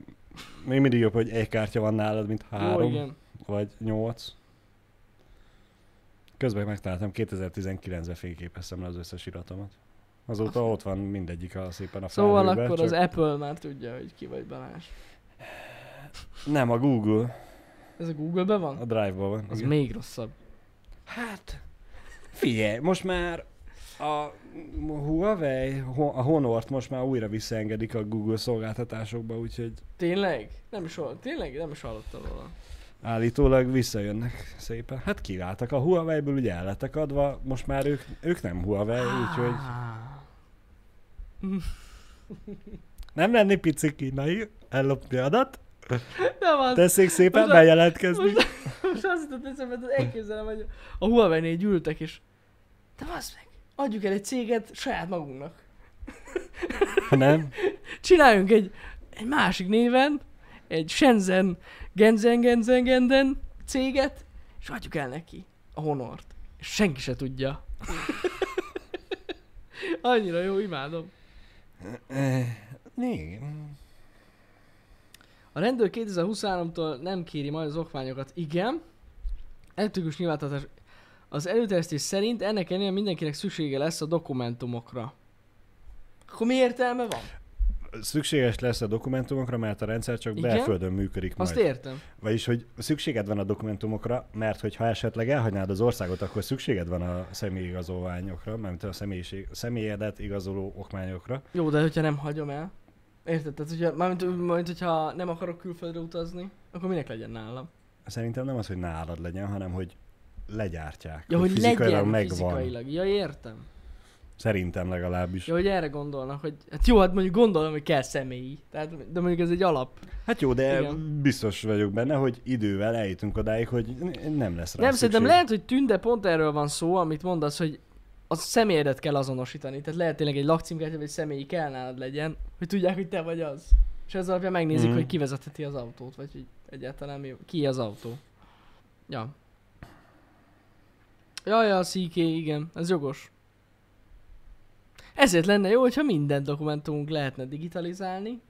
még mindig jobb, hogy egy kártya van nálad, mint három, Jó, igen. vagy nyolc. Közben megtaláltam, 2019-ben fényképeztem le az összes iratomat. Azóta ott van mindegyik a szépen a Szóval felhőbe, akkor csak az Apple már tudja, hogy ki vagy Balázs. Nem, a Google, Ez a Google-ben van? a Drive-ban van. Az igen. még rosszabb. Hát, figyelj, most már a Huawei, a Honort most már újra visszaengedik a Google szolgáltatásokba, úgyhogy Tényleg? Nem is hall, tényleg? Nem is hallottam róla. Állítólag visszajönnek szépen. Hát kiváltak a Huawei-ből, ugye el lettek adva, most már ők, ők nem Huawei, úgyhogy Ah. nem lenni pici kínai, ellopni adat, Nem az. tessék szépen Most bejelentkezni. Most, most azt jutott eszembe, hogy elképzelem, hogy a Huawei-nél gyűltek, és de az meg, adjuk el egy céget saját magunknak. Nem, Csináljunk egy, egy másik néven, egy Shenzhen Genzen Genzen Genden céget, és adjuk el neki a Honort. És senki se tudja. Annyira jó, imádom. Igen. A rendőr 2023-tól nem kéri majd az okmányokat. Igen. Elektronikus nyilvántartás. Az előterjesztés szerint ennek ellenére mindenkinek szüksége lesz a dokumentumokra. Akkor mi értelme van? Szükséges lesz a dokumentumokra, mert a rendszer csak Igen? belföldön működik majd. Azt értem. Vagyis, hogy szükséged van a dokumentumokra, mert hogyha esetleg elhagynád az országot, akkor szükséged van a személyigazolványokra, mert a személyiség, személyedet igazoló okmányokra. Jó, de hogyha nem hagyom el. Érted? Tehát, hogyha, mármint, mármint, hogyha nem akarok külföldre utazni, akkor minek legyen nálam? Szerintem nem az, hogy nálad legyen, hanem hogy legyártják. Ja, hogy fizikailag legyen megvan. fizikailag. Ja, értem. Szerintem legalábbis. Ja, hogy erre gondolnak, hogy hát jó, hát mondjuk gondolom, hogy kell személyi. Tehát, de mondjuk ez egy alap. Hát jó, de Igen. biztos vagyok benne, hogy idővel eljutunk odáig, hogy nem lesz rá nem, szükség. szerintem lehet, hogy tűnde pont erről van szó, amit mondasz, hogy a személyedet kell azonosítani. Tehát lehet tényleg egy lakcímkártya, vagy személyi kell nálad legyen, hogy tudják, hogy te vagy az. És ez alapján megnézik, Mhm. hogy ki vezetheti az autót, vagy hogy egyáltalán mi, ki az autó. Ja. Ja, ja, CK, igen, ez jogos. Ezért lenne jó, hogyha minden dokumentumunk lehetne digitalizálni.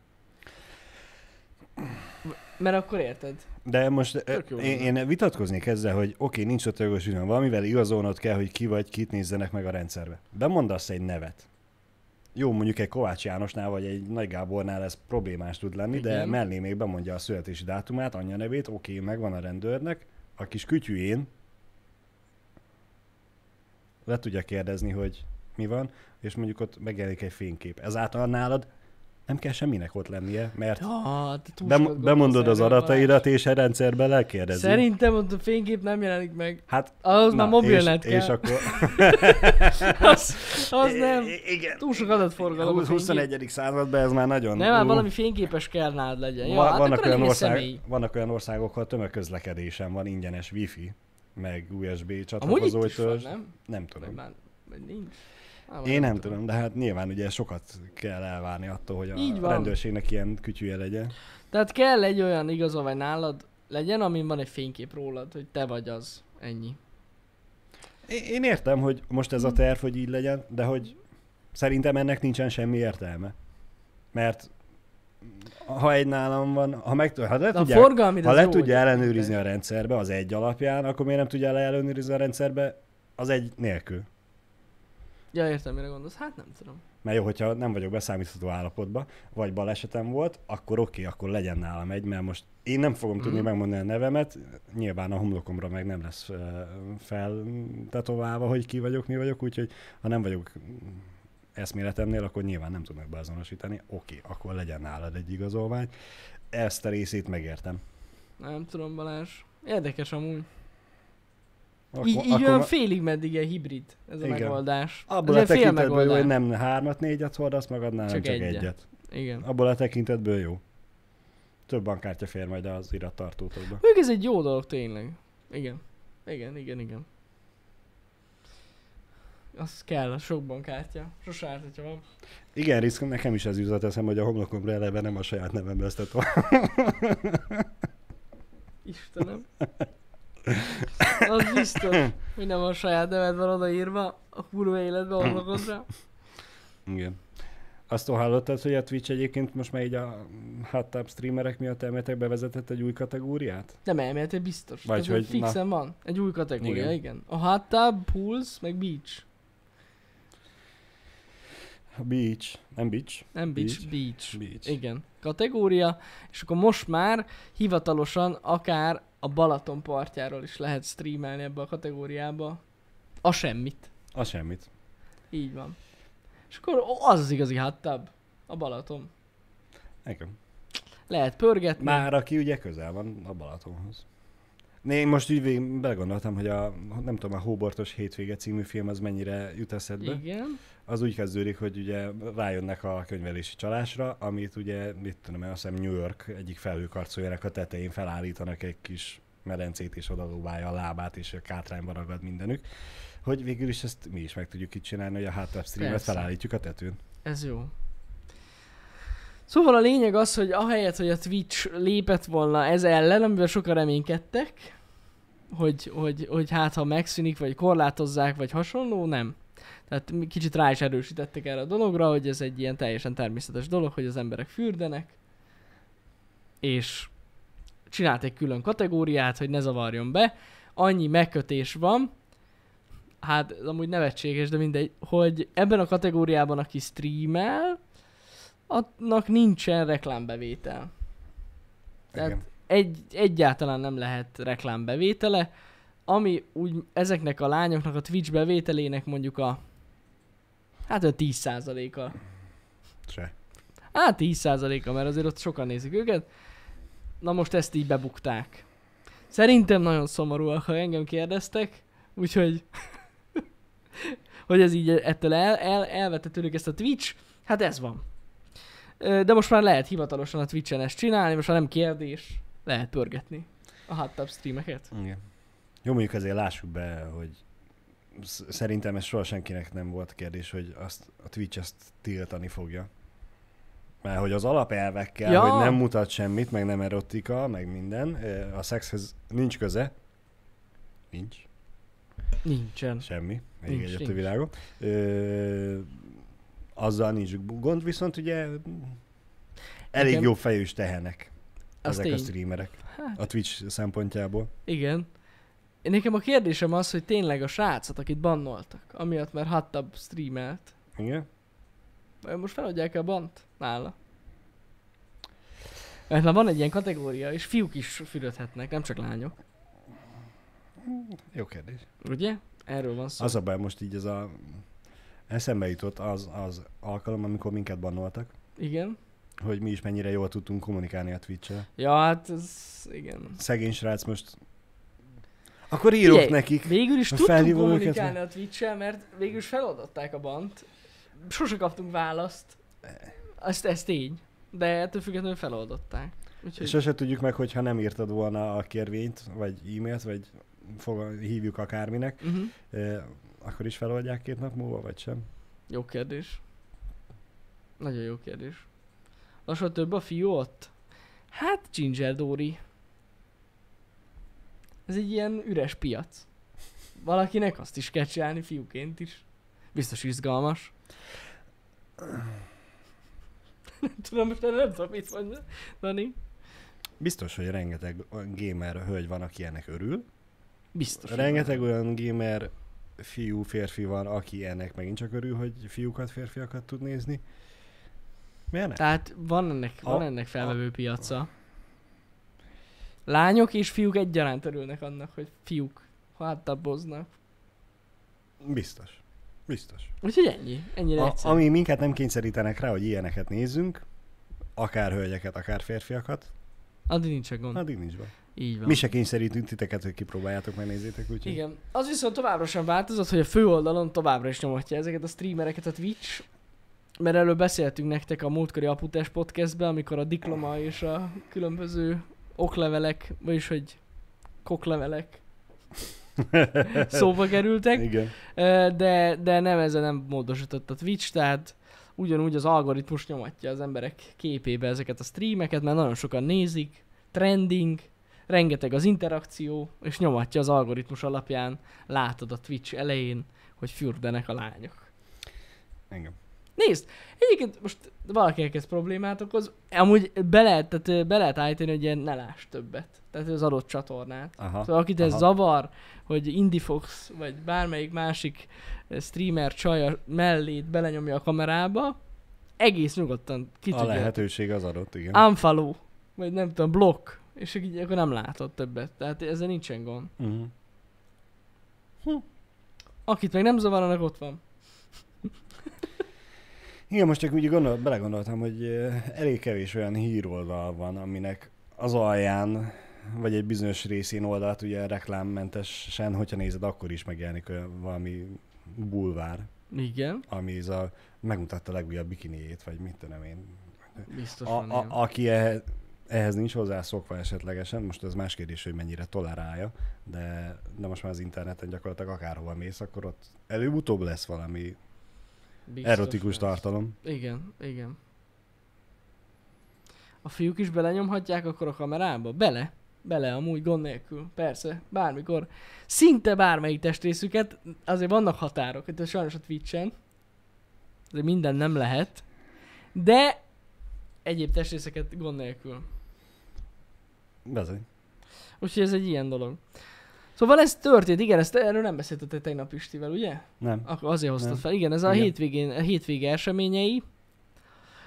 Mert akkor érted? De most én, én vitatkoznék ezzel, hogy oké, nincs ott jogosítva, valamivel igazolnod kell, hogy ki vagy, kit nézzenek meg a rendszerbe. Bemondasz egy nevet. Jó, mondjuk egy Kovács Jánosnál vagy egy Nagy Gábornál ez problémás tud lenni, de Igen. mellé még bemondja a születési dátumát, anyja nevét, oké, megvan a rendőrnek, a kis kütyűjén le tudja kérdezni, hogy mi van, és mondjuk ott megjelenik egy fénykép. Ezáltal nálad nem kell semminek ott lennie, mert Ja, túl Bem- bemondod az adataidat, és a rendszerben lekérdezi. Szerintem ott a fénykép nem jelenik meg. Hát, Ahhoz már mobilnet és, kell. és akkor... Az, az nem. Igen. Túl sok adatforgalom a Hú- fénykép. 21. században ez már nagyon... Nem, már ú, valami fényképes kell nálad legyen. Ja, hát vannak, olyan ország, vannak olyan országok, ahol tömegközlekedésen van ingyenes wifi, meg USB Amúgy itt csatlakozó, is van, nem? Nem tudom. már nincs. Én nem tudom, de hát nyilván ugye sokat kell elvárni attól, hogy Így a van. rendőrségnek ilyen kütyűje legyen. Tehát kell egy olyan igazolvány nálad legyen, amin van egy fénykép rólad, hogy te vagy az. Ennyi. Én értem, hogy most ez a terv, hogy így legyen, de hogy szerintem ennek nincsen semmi értelme. Mert ha egy nálam van, ha, meg, ha le a tudják, forgalmi, ha le tudja ellenőrizni a rendszerbe az egy alapján, akkor miért nem tudja le ellenőrizni a rendszerbe az egy nélkül? Ja, értem, mire gondolsz. Hát nem tudom. Mert jó, hogyha nem vagyok beszámítható állapotban, vagy balesetem volt, akkor oké, akkor legyen nálam egy, mert most én nem fogom tudni Mhm. megmondani a nevemet, nyilván a homlokomra meg nem lesz feltetoválva, hogy ki vagyok, mi vagyok, úgyhogy ha nem vagyok eszméletemnél, akkor nyilván nem tudnak beazonosítani. Oké, akkor legyen nálad egy igazolvány. Ezt a részét megértem. Nem tudom, Balázs. Érdekes amúgy. Akkor, így, így akkor olyan félig meddig egy hibrid ez a Igen. megoldás. abból ez a tekintetből jó, hogy nem hármat, négyet hordasz magadnál, csak, Csak csak egyet. egyet. Igen. Abból a tekintetből jó. Több bankkártya fér majd az irattartótokba. Mondjuk ez egy jó dolog tényleg. Igen. Igen, igen, igen. Az kell, sok bankkártya. Sose árt, hogyha van. Igen, Risk, nekem is ez jutott eszem, hogy a homlokomra eleve nem a saját nevembe ezt Istenem. Az biztos, hogy nem a saját neved van odaírva a kurva életbe homlokodra. Igen. Azt hallottad, hogy a Twitch egyébként most már így a hot streamerek miatt elméletek bevezetett egy új kategóriát? Nem elméletileg biztos. Vagy Tehát, hogy- fixen van. Egy új kategória, igen. Igen. A hot tub, pools, meg beach. Beach. Nem beach? Nem beach. Beach. beach. Beach. Igen. Kategória, és akkor most már hivatalosan akár a Balaton partjáról is lehet streamelni ebbe a kategóriába. A semmit. Az semmit. Így van. És akkor az az igazi hot tub. A Balaton. Nekem. Lehet pörgetni. Már aki ugye közel van a Balatonhoz. Én most úgy végig belegondoltam, hogy a, nem tudom, a Hóbortos hétvége című film az mennyire jut eszedbe. Igen. Az úgy kezdődik, hogy ugye rájönnek a könyvelési csalásra, amit ugye, mit tudom én, azt hiszem New York egyik felhőkarcoljának a tetején felállítanak egy kis medencét, és oda lóbálja a lábát, és a kátrányba ragad mindenük. Hogy végül is ezt mi is meg tudjuk itt csinálni, hogy a háttább streamet felállítjuk a tetőn. Ez jó. Szóval a lényeg az, hogy ahelyett, hogy a Twitch lépett volna ez ellen, amivel sokan reménykedtek, hogy, hogy, hogy hát ha megszűnik, vagy korlátozzák, vagy hasonló, nem. Tehát kicsit rá is erősítettek erre a dologra, hogy ez egy ilyen teljesen természetes dolog, hogy az emberek fürdenek, és csinált egy külön kategóriát, hogy ne zavarjon be. Annyi megkötés van, hát amúgy nevetséges, de mindegy, hogy ebben a kategóriában, aki streamel, annak nincsen reklámbevétel. Tehát Igen. egy, egyáltalán nem lehet reklámbevétele, ami úgy ezeknek a lányoknak a Twitch bevételének mondjuk a hát a 10%-a. Se. Hát 10%-a, mert azért ott sokan nézik őket. Na most ezt így bebukták. Szerintem nagyon szomorúak, ha engem kérdeztek, úgyhogy hogy ez így ettől el, el, elvette tőlük ezt a Twitch, hát ez van. De most már lehet hivatalosan a Twitch-en ezt csinálni, most már nem kérdés, lehet pörgetni a hot tub streameket. Igen. Jó, mondjuk azért lássuk be, hogy sz- szerintem ez soha senkinek nem volt kérdés, hogy azt, a Twitch ezt tiltani fogja. Mert hogy az alapelvekkel, Ja. hogy nem mutat semmit, meg nem erotika, meg minden, a szexhez nincs köze. Nincs. Nincsen. Semmi. Még Nincs, egyet a világon. Ö, azzal nincs gond, viszont ugye elég Igen. jó fejűs tehenek Az ezek a tény. streamerek Hát, a Twitch szempontjából. igen. Nekem a kérdésem az, hogy tényleg a srácot, akit bannoltak, amiatt mert hot tub streamelt, Igen? most feladják a bant nála? Mert már van egy ilyen kategória, és fiúk is fürödhetnek, nem csak lányok. Jó kérdés. Ugye? Erről van szó. Az a baj, most így ez a... Eszembe jutott az, az alkalom, amikor minket bannoltak, Igen. hogy mi is mennyire jól tudtunk kommunikálni a Twitch-el. Ja, hát ez... Igen. Szegény srác most... Akkor írok Figyelj, nekik. Végül is tudtunk felhívom őket, kommunikálni a twitch mert végül is feloldották a bant. Sose kaptunk választ. Ezt, ez tény. De ettől függetlenül feloldották. Úgyhogy... És sose tudjuk meg, hogyha nem írtad volna a kérvényt, vagy e-mailt, vagy fog, hívjuk akárminek, Uh-huh. Akkor is feloldják két nap múlva, vagy sem? Jó kérdés. Nagyon jó kérdés. Lassan több a fiú ott? Hát Ginger Dory. Ez egy ilyen üres piac. Valakinek azt is kell csinálni fiúként is. Biztos izgalmas. Nem tudom, most nem tudom mit mondani. Dani. Biztos, hogy rengeteg gamer hölgy van, aki ennek örül. Biztos. Rengeteg van. olyan gamer fiú, férfi van, aki ennek megint csak örül, hogy fiúkat, férfiakat tud nézni. Miért ne? Tehát van ennek, A- van ennek felvevő piaca. Lányok és fiúk egyaránt örülnek annak, hogy fiúk háttaboznak. Biztos. Biztos. Úgyhogy ennyi. Ennyire A, ami minket nem kényszerítenek rá, hogy ilyeneket nézzünk, akár hölgyeket, akár férfiakat, Addig nincsen gond. addig nincs be. Így van. Mi se kényszerítünk titeket, hogy kipróbáljátok, megnézzétek, úgyhogy... Igen. Az viszont továbbra sem változott, hogy a főoldalon továbbra is nyomatja ezeket a streamereket a Twitch. Mert erről beszéltünk nektek a múltkori Aputás podcastben, amikor a diploma és a különböző oklevelek, vagyis hogy koklevelek szóba kerültek. Igen. De, de nem ezzel nem módosított a Twitch, tehát ugyanúgy az algoritmus nyomatja az emberek képébe ezeket a streameket, mert nagyon sokan nézik, trending, rengeteg az interakció, és nyomatja az algoritmus alapján, látod a Twitch elején, hogy fürdenek a lányok. Engem. Nézd, egyébként most valakinek ez problémát okoz, amúgy be lehet, tehát be lehet állítani, hogy ilyen ne láss többet. Tehát az adott csatornát. Aha. Szóval akit ez aha. zavar, hogy Indifox vagy bármelyik másik streamer csaja mellét belenyomja a kamerába, egész nyugodtan ki A lehetőség az adott, igen. Unfollow, vagy nem tudom, block, és így akkor nem látod többet. Tehát ezzel nincsen gond. Uh-huh. Akit meg nem zavar, annak ott van. Igen, most csak úgy gondol, belegondoltam, hogy elég kevés olyan híroldal van, aminek az alján, vagy egy bizonyos részén oldalt ugye reklámmentesen, hogyha nézed, akkor is megjelenik valami bulvár, Igen, ami ez a, megmutatta a legújabb bikiniét, vagy mit tudom én. biztos A, a, aki ehhez, ehhez nincs hozzászokva esetlegesen, most ez más kérdés, hogy mennyire tolerálja, de, de most már az interneten gyakorlatilag akárhova mész, akkor ott előbb-utóbb lesz valami Biztos erotikus lesz. tartalom. Igen, igen. A fiúk is belenyomhatják akkor a kamerába? Bele. Bele, amúgy gond nélkül. Persze, bármikor. Szinte bármelyik testrészüket, azért vannak határok, itt sajnos a Twitch-en. Azért minden nem lehet. De egyéb testrészeket gond nélkül. Bezony. Úgyhogy ez egy ilyen dolog. Szóval ez történt, igen, ezt erről nem beszéltetek tegnap Pistivel, ugye? Nem. Akkor azért hoztad Nem. fel. Igen, ez a Igen. hétvégén, a hétvége eseményei.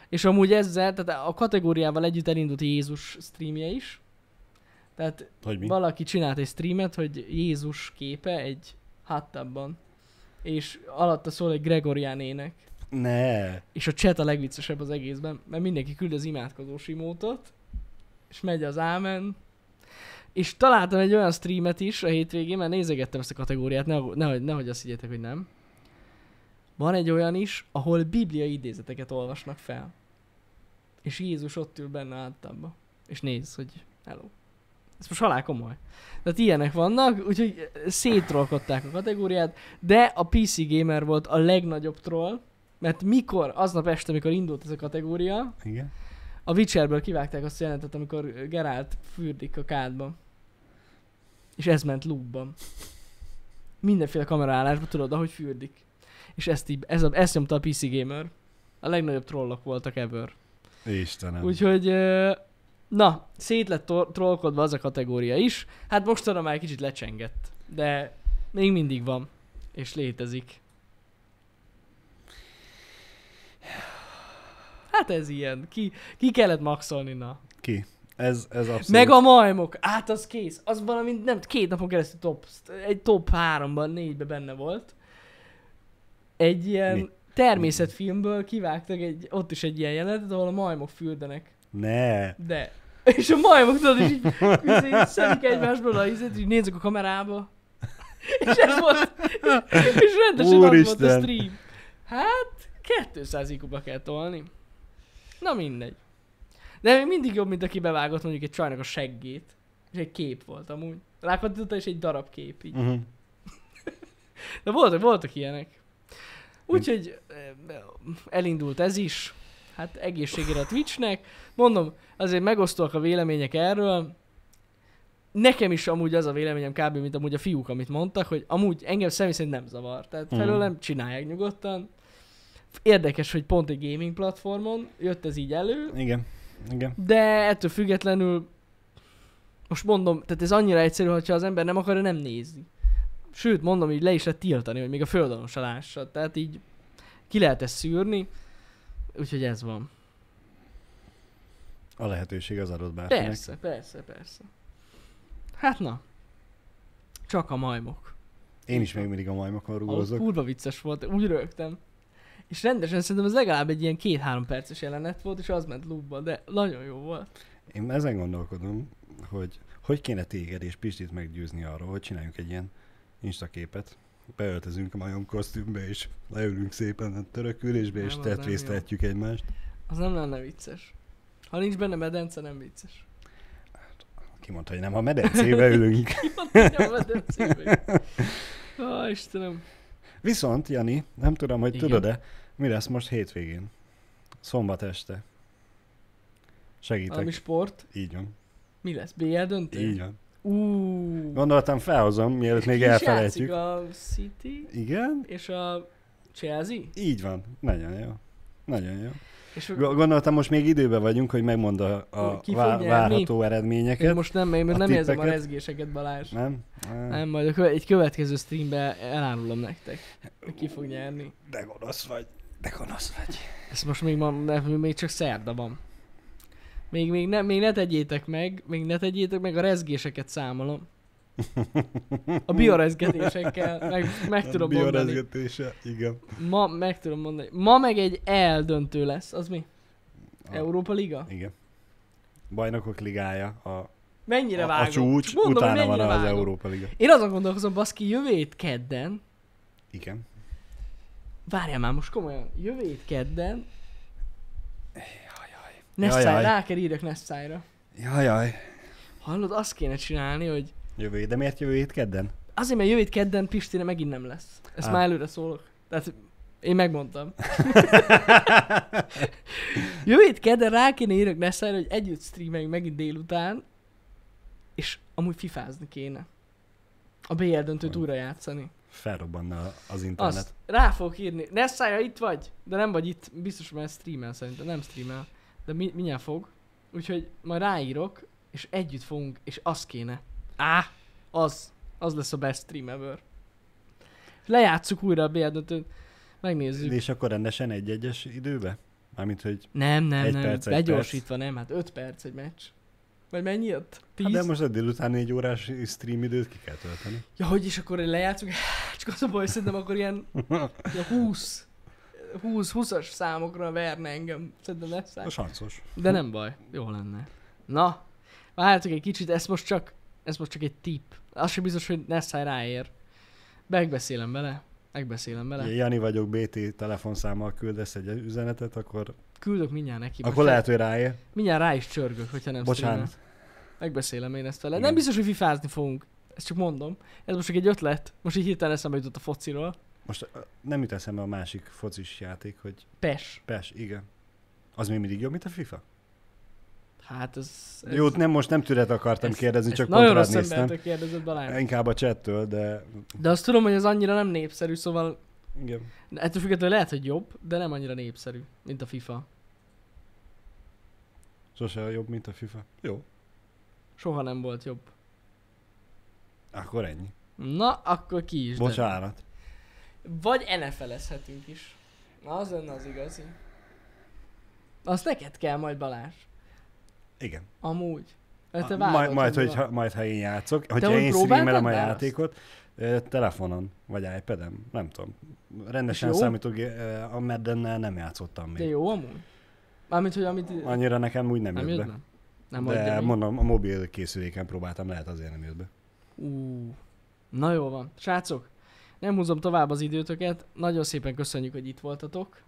És amúgy ezzel, tehát a kategóriával együtt elindult Jézus streamje is. Tehát Hogy mi? valaki csinált egy streamet, hogy Jézus képe egy háttabban. És alatta szól egy Gregorián ének. Ne. És a chat a legviccesebb az egészben, mert mindenki küld az imádkozós imótot, és megy az ámen. És találtam egy olyan streamet is a hétvégén, mert nézegettem ezt a kategóriát, nehogy, nehogy, nehogy azt higgyétek, hogy nem. Van egy olyan is, ahol bibliai idézeteket olvasnak fel. És Jézus ott ül benne általában. És néz, hogy hello. Ez most halál komoly. Tehát ilyenek vannak, úgyhogy szétrolkodták a kategóriát, de a PC Gamer volt a legnagyobb troll, mert mikor, aznap este, amikor indult ez a kategória, Igen. A Witcherből kivágták azt a jelenetet, amikor Geralt fürdik a kádban. És ez ment loopban. Mindenféle kameraállásban tudod, ahogy fürdik. És ezt, így, ez a, ezt nyomta a PC Gamer. A legnagyobb trollok voltak ever. Istenem. Úgyhogy, na, szét lett trollkodva az a kategória is. Hát mostanra már egy kicsit lecsengett. De még mindig van. És létezik. Hát ez ilyen. Ki, ki kellett maxolni, na. Ki? Ez, ez abszolút. Meg a majmok, át az kész. Az valami, nem, két napon keresztül top, egy top 3-ban, 4-ben benne volt. Egy ilyen Mi? természetfilmből kivágtak egy, ott is egy ilyen jelenetet, ahol a majmok fürdenek. Ne. De. És a majmok tudod, és így, izé, szedik egymásból a izét, így nézzük a kamerába. És ez volt. És rendesen az volt a Úristen. stream. Hát, 200 IQ-ba kell tolni. Na mindegy. De még mindig jobb, mint aki bevágott mondjuk egy csajnak a seggét. És egy kép volt amúgy. Rákattintotta és egy darab kép így. Uh-huh. De voltak, voltak ilyenek. Úgyhogy eh, elindult ez is. Hát egészségére a Twitchnek. Mondom, azért megosztóak a vélemények erről. Nekem is amúgy az a véleményem kb. mint amúgy a fiúk, amit mondtak, hogy amúgy engem személy szerint nem zavar. Tehát Mhm. felőlem csinálják nyugodtan. Érdekes, hogy pont egy gaming platformon jött ez így elő, Igen. Igen. de ettől függetlenül most mondom, tehát ez annyira egyszerű, hogyha az ember nem akarja nem nézni. Sőt, mondom, így le is lehet tiltani, hogy még a földalon se lássa. Tehát így ki lehet ezt szűrni. Úgyhogy ez van. A lehetőség az adott bárkinek. Persze, persze, persze. Hát na. Csak a majmok. Én is még mindig a majmokon rugózok. kurva vicces volt, úgy rögtem. És rendesen szerintem ez legalább egy ilyen két-három perces jelenet volt, és az ment loopba, de nagyon jó volt. Én ezen gondolkodom, hogy hogy kéne téged és Pistit meggyőzni arról, hogy csináljunk egy ilyen instaképet. Beöltözünk a majom kosztümbe, és leülünk szépen a törökülésbe, és Nem, az nem tetvésztetjük egymást. Az nem lenne vicces. Ha nincs benne medence, nem vicces. Ki mondta, hogy nem, ha medencébe ülünk. Mondja a medencébe. Ó, Istenem. Viszont, Jani, nem tudom, hogy Igen. tudod-e, mi lesz most hétvégén? Szombat este. Segítek. Valami sport. Így van. Mi lesz? BL döntő? Így van. Ú. Gondoltam, felhozom, mielőtt még elfelejtjük. a City Igen? és a Chelsea? Így van. Nagyon jó. Nagyon jó. És Go- Gondoltam, most még időben vagyunk, hogy megmond a, a vá- várható én eredményeket. most nem, én most nem érzem a tippeket? rezgéseket, Balázs. Nem? Nem. Nem, majd a köve- egy következő streambe elárulom nektek, hogy ki fog nyerni. De gonosz vagy. De gonosz vagy. Ez most még, ma, még csak szerda van. Még, még, ne, még ne tegyétek meg, még ne tegyétek meg, a rezgéseket számolom. A biorezgetésekkel meg, meg tudom mondani. Biorezgetése, igen. Ma meg tudom mondani. Ma meg egy eldöntő lesz. Az mi? A- Európa Liga? Igen. Bajnokok ligája, a, Mennyire a, a vágom? csúcs, Csak mondom, utána van mennyire az vágom. Európa Liga. Én azon gondolkozom, baszki, jövő hét kedden, Igen. várjál már most komolyan, jövő hét kedden, Jajaj. Nessai, Jajaj. rá kell írjak Nessai-ra. Jajaj. Hallod, azt kéne csinálni, hogy Jövő, hét- de miért jövő hét kedden? azért, mert jövő hét kedden Pistire megint nem lesz. Ezt Á. már előre szólok. Tehát én megmondtam. jövő hét kedden rá kéne írjak Nessai-ra, hogy együtt streameljünk megint délután, és amúgy fifázni kéne. A BL döntőt újra játszani. Felrobbanna az internet. Azt rá fogok írni. Nessai, ha itt vagy, de nem vagy itt, biztos, mert streamel szerintem, nem streamel, de mi, mindjárt fog. Úgyhogy majd ráírok, és együtt fogunk, és az kéne. Á, az. Az lesz a best stream ever. Lejátszuk újra a BL döntőt. Megnézzük. És akkor rendesen egy-egyes időbe? Mármint, hogy... Nem, nem, Egy nem. perc, egy Begyorsítva nem, hát 5 perc egy meccs. Vagy mennyi jött? 10? Hát de most a délután négy órás stream időt ki kell tölteni. Ja, hogy is akkor lejátszunk? Csak az a baj, szerintem akkor ilyen ja, 20 20 20-as számokra verne engem. Szerintem lesz A sancos. De nem baj, jó lenne. Na, várjátok egy kicsit, ez most csak, ez most csak egy tip. Az sem biztos, hogy Nessai ráér. Megbeszélem vele. Megbeszélem vele. Jani vagyok, BT telefonszámmal küldesz egy üzenetet, akkor, Küldök mindjárt neki. akkor Most lehet, hogy ráér. Mindjárt rá is csörgök, hogyha nem streamel. Bocsánat. Megbeszélem én ezt vele. Igen. Nem biztos, hogy fifázni fogunk. Ezt csak mondom. Ez most csak egy ötlet. Most így hirtelen eszembe jutott a fociról. Most nem jut eszembe a másik focis játék, hogy Pes. PES, igen. Az még mindig jobb, mint a FIFA? Hát ez... ez Jó, nem, most nem tület akartam ezt- kérdezni, ezt csak Nagyon pont rád rossz embertől kérdezett Balázs. Inkább a chattől, de De azt tudom, hogy ez annyira nem népszerű, szóval igen. ettől függetlenül lehet, hogy jobb, de nem annyira népszerű, mint a FIFA. Sose jobb, mint a FIFA. Jó, Soha nem volt jobb. akkor ennyi. Na, akkor ki is. de- Bocsánat. Vagy NFL-ezhetünk is. Na, az lenne az igazi. Azt neked kell majd Balázs. Igen. Amúgy. Mert te majd, majd, vele. hogyha, majd, ha én játszok, hogyha én streamelem a játékot, telefonon, vagy iPad-en, nem tudom. Rendesen számítógép, a Maddennel nem játszottam De még. jó amúgy? Mármint, hogy amit... Annyira nekem úgy nem, nem jött jött be. be? Nem de mondom, a mobil készüléken próbáltam, lehet azért nem jött be. Ú, na jó van. Srácok, nem húzom tovább az időtöket. Nagyon szépen köszönjük, hogy itt voltatok.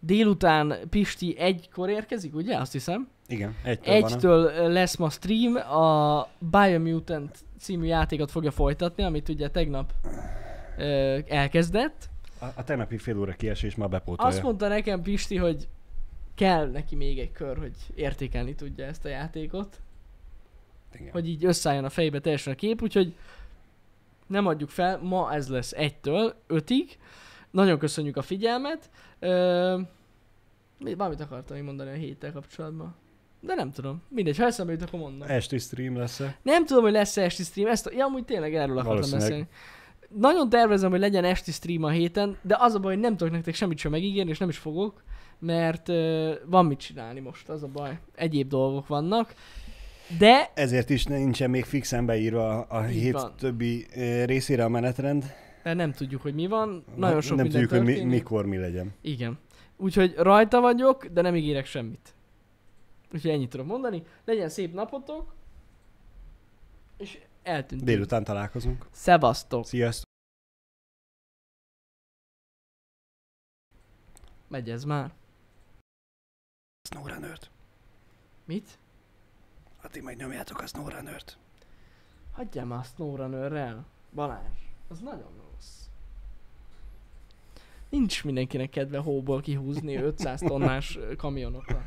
Délután Pisti egykor érkezik, ugye? Azt hiszem. Igen, egytől, van. Egytől lesz ma stream, a Biomutant című játékot fogja folytatni, amit ugye tegnap ö, elkezdett. A, a tegnapi fél óra kiesés már bepótolja. Azt mondta nekem Pisti, hogy kell neki még egy kör, hogy értékelni tudja ezt a játékot. Igen. hogy így összeálljon a fejbe teljesen a kép, úgyhogy nem adjuk fel, ma ez lesz 1-től 5-ig. Nagyon köszönjük a figyelmet. Ö, mi- valamit akartam még mondani a héttel kapcsolatban. De nem tudom. Mindegy, ha eszembe jut, akkor mondom. Esti stream lesz -e? Nem tudom, hogy lesz-e esti stream. Ezt. Ja, amúgy tényleg erről akartam beszélni. Nagyon tervezem, hogy legyen esti stream a héten, de az a baj, hogy nem tudok nektek semmit sem megígérni, és nem is fogok, mert uh, van mit csinálni most, az a baj. Egyéb dolgok vannak. De Ezért is nincsen még fixen beírva a, Így hét van. többi részére a menetrend. Mert nem tudjuk, hogy mi van. Nagyon sok nem minden tudjuk, hogy mi, történik. mikor mi legyen. Igen. Úgyhogy rajta vagyok, de nem ígérek semmit. Úgyhogy ennyit tudok mondani. Legyen szép napotok, és eltűntünk. Délután találkozunk. Szevasztok. Sziasztok! Megy ez már. SnowRunner-t. Mit? Ha ti meg nyomjátok a SnowRunner-t. Hagyjál már a SnowRunner-rel. Balázs. Az nagyon rossz. Nincs mindenkinek kedve hóból kihúzni 500 tonnás ö, kamionokkal.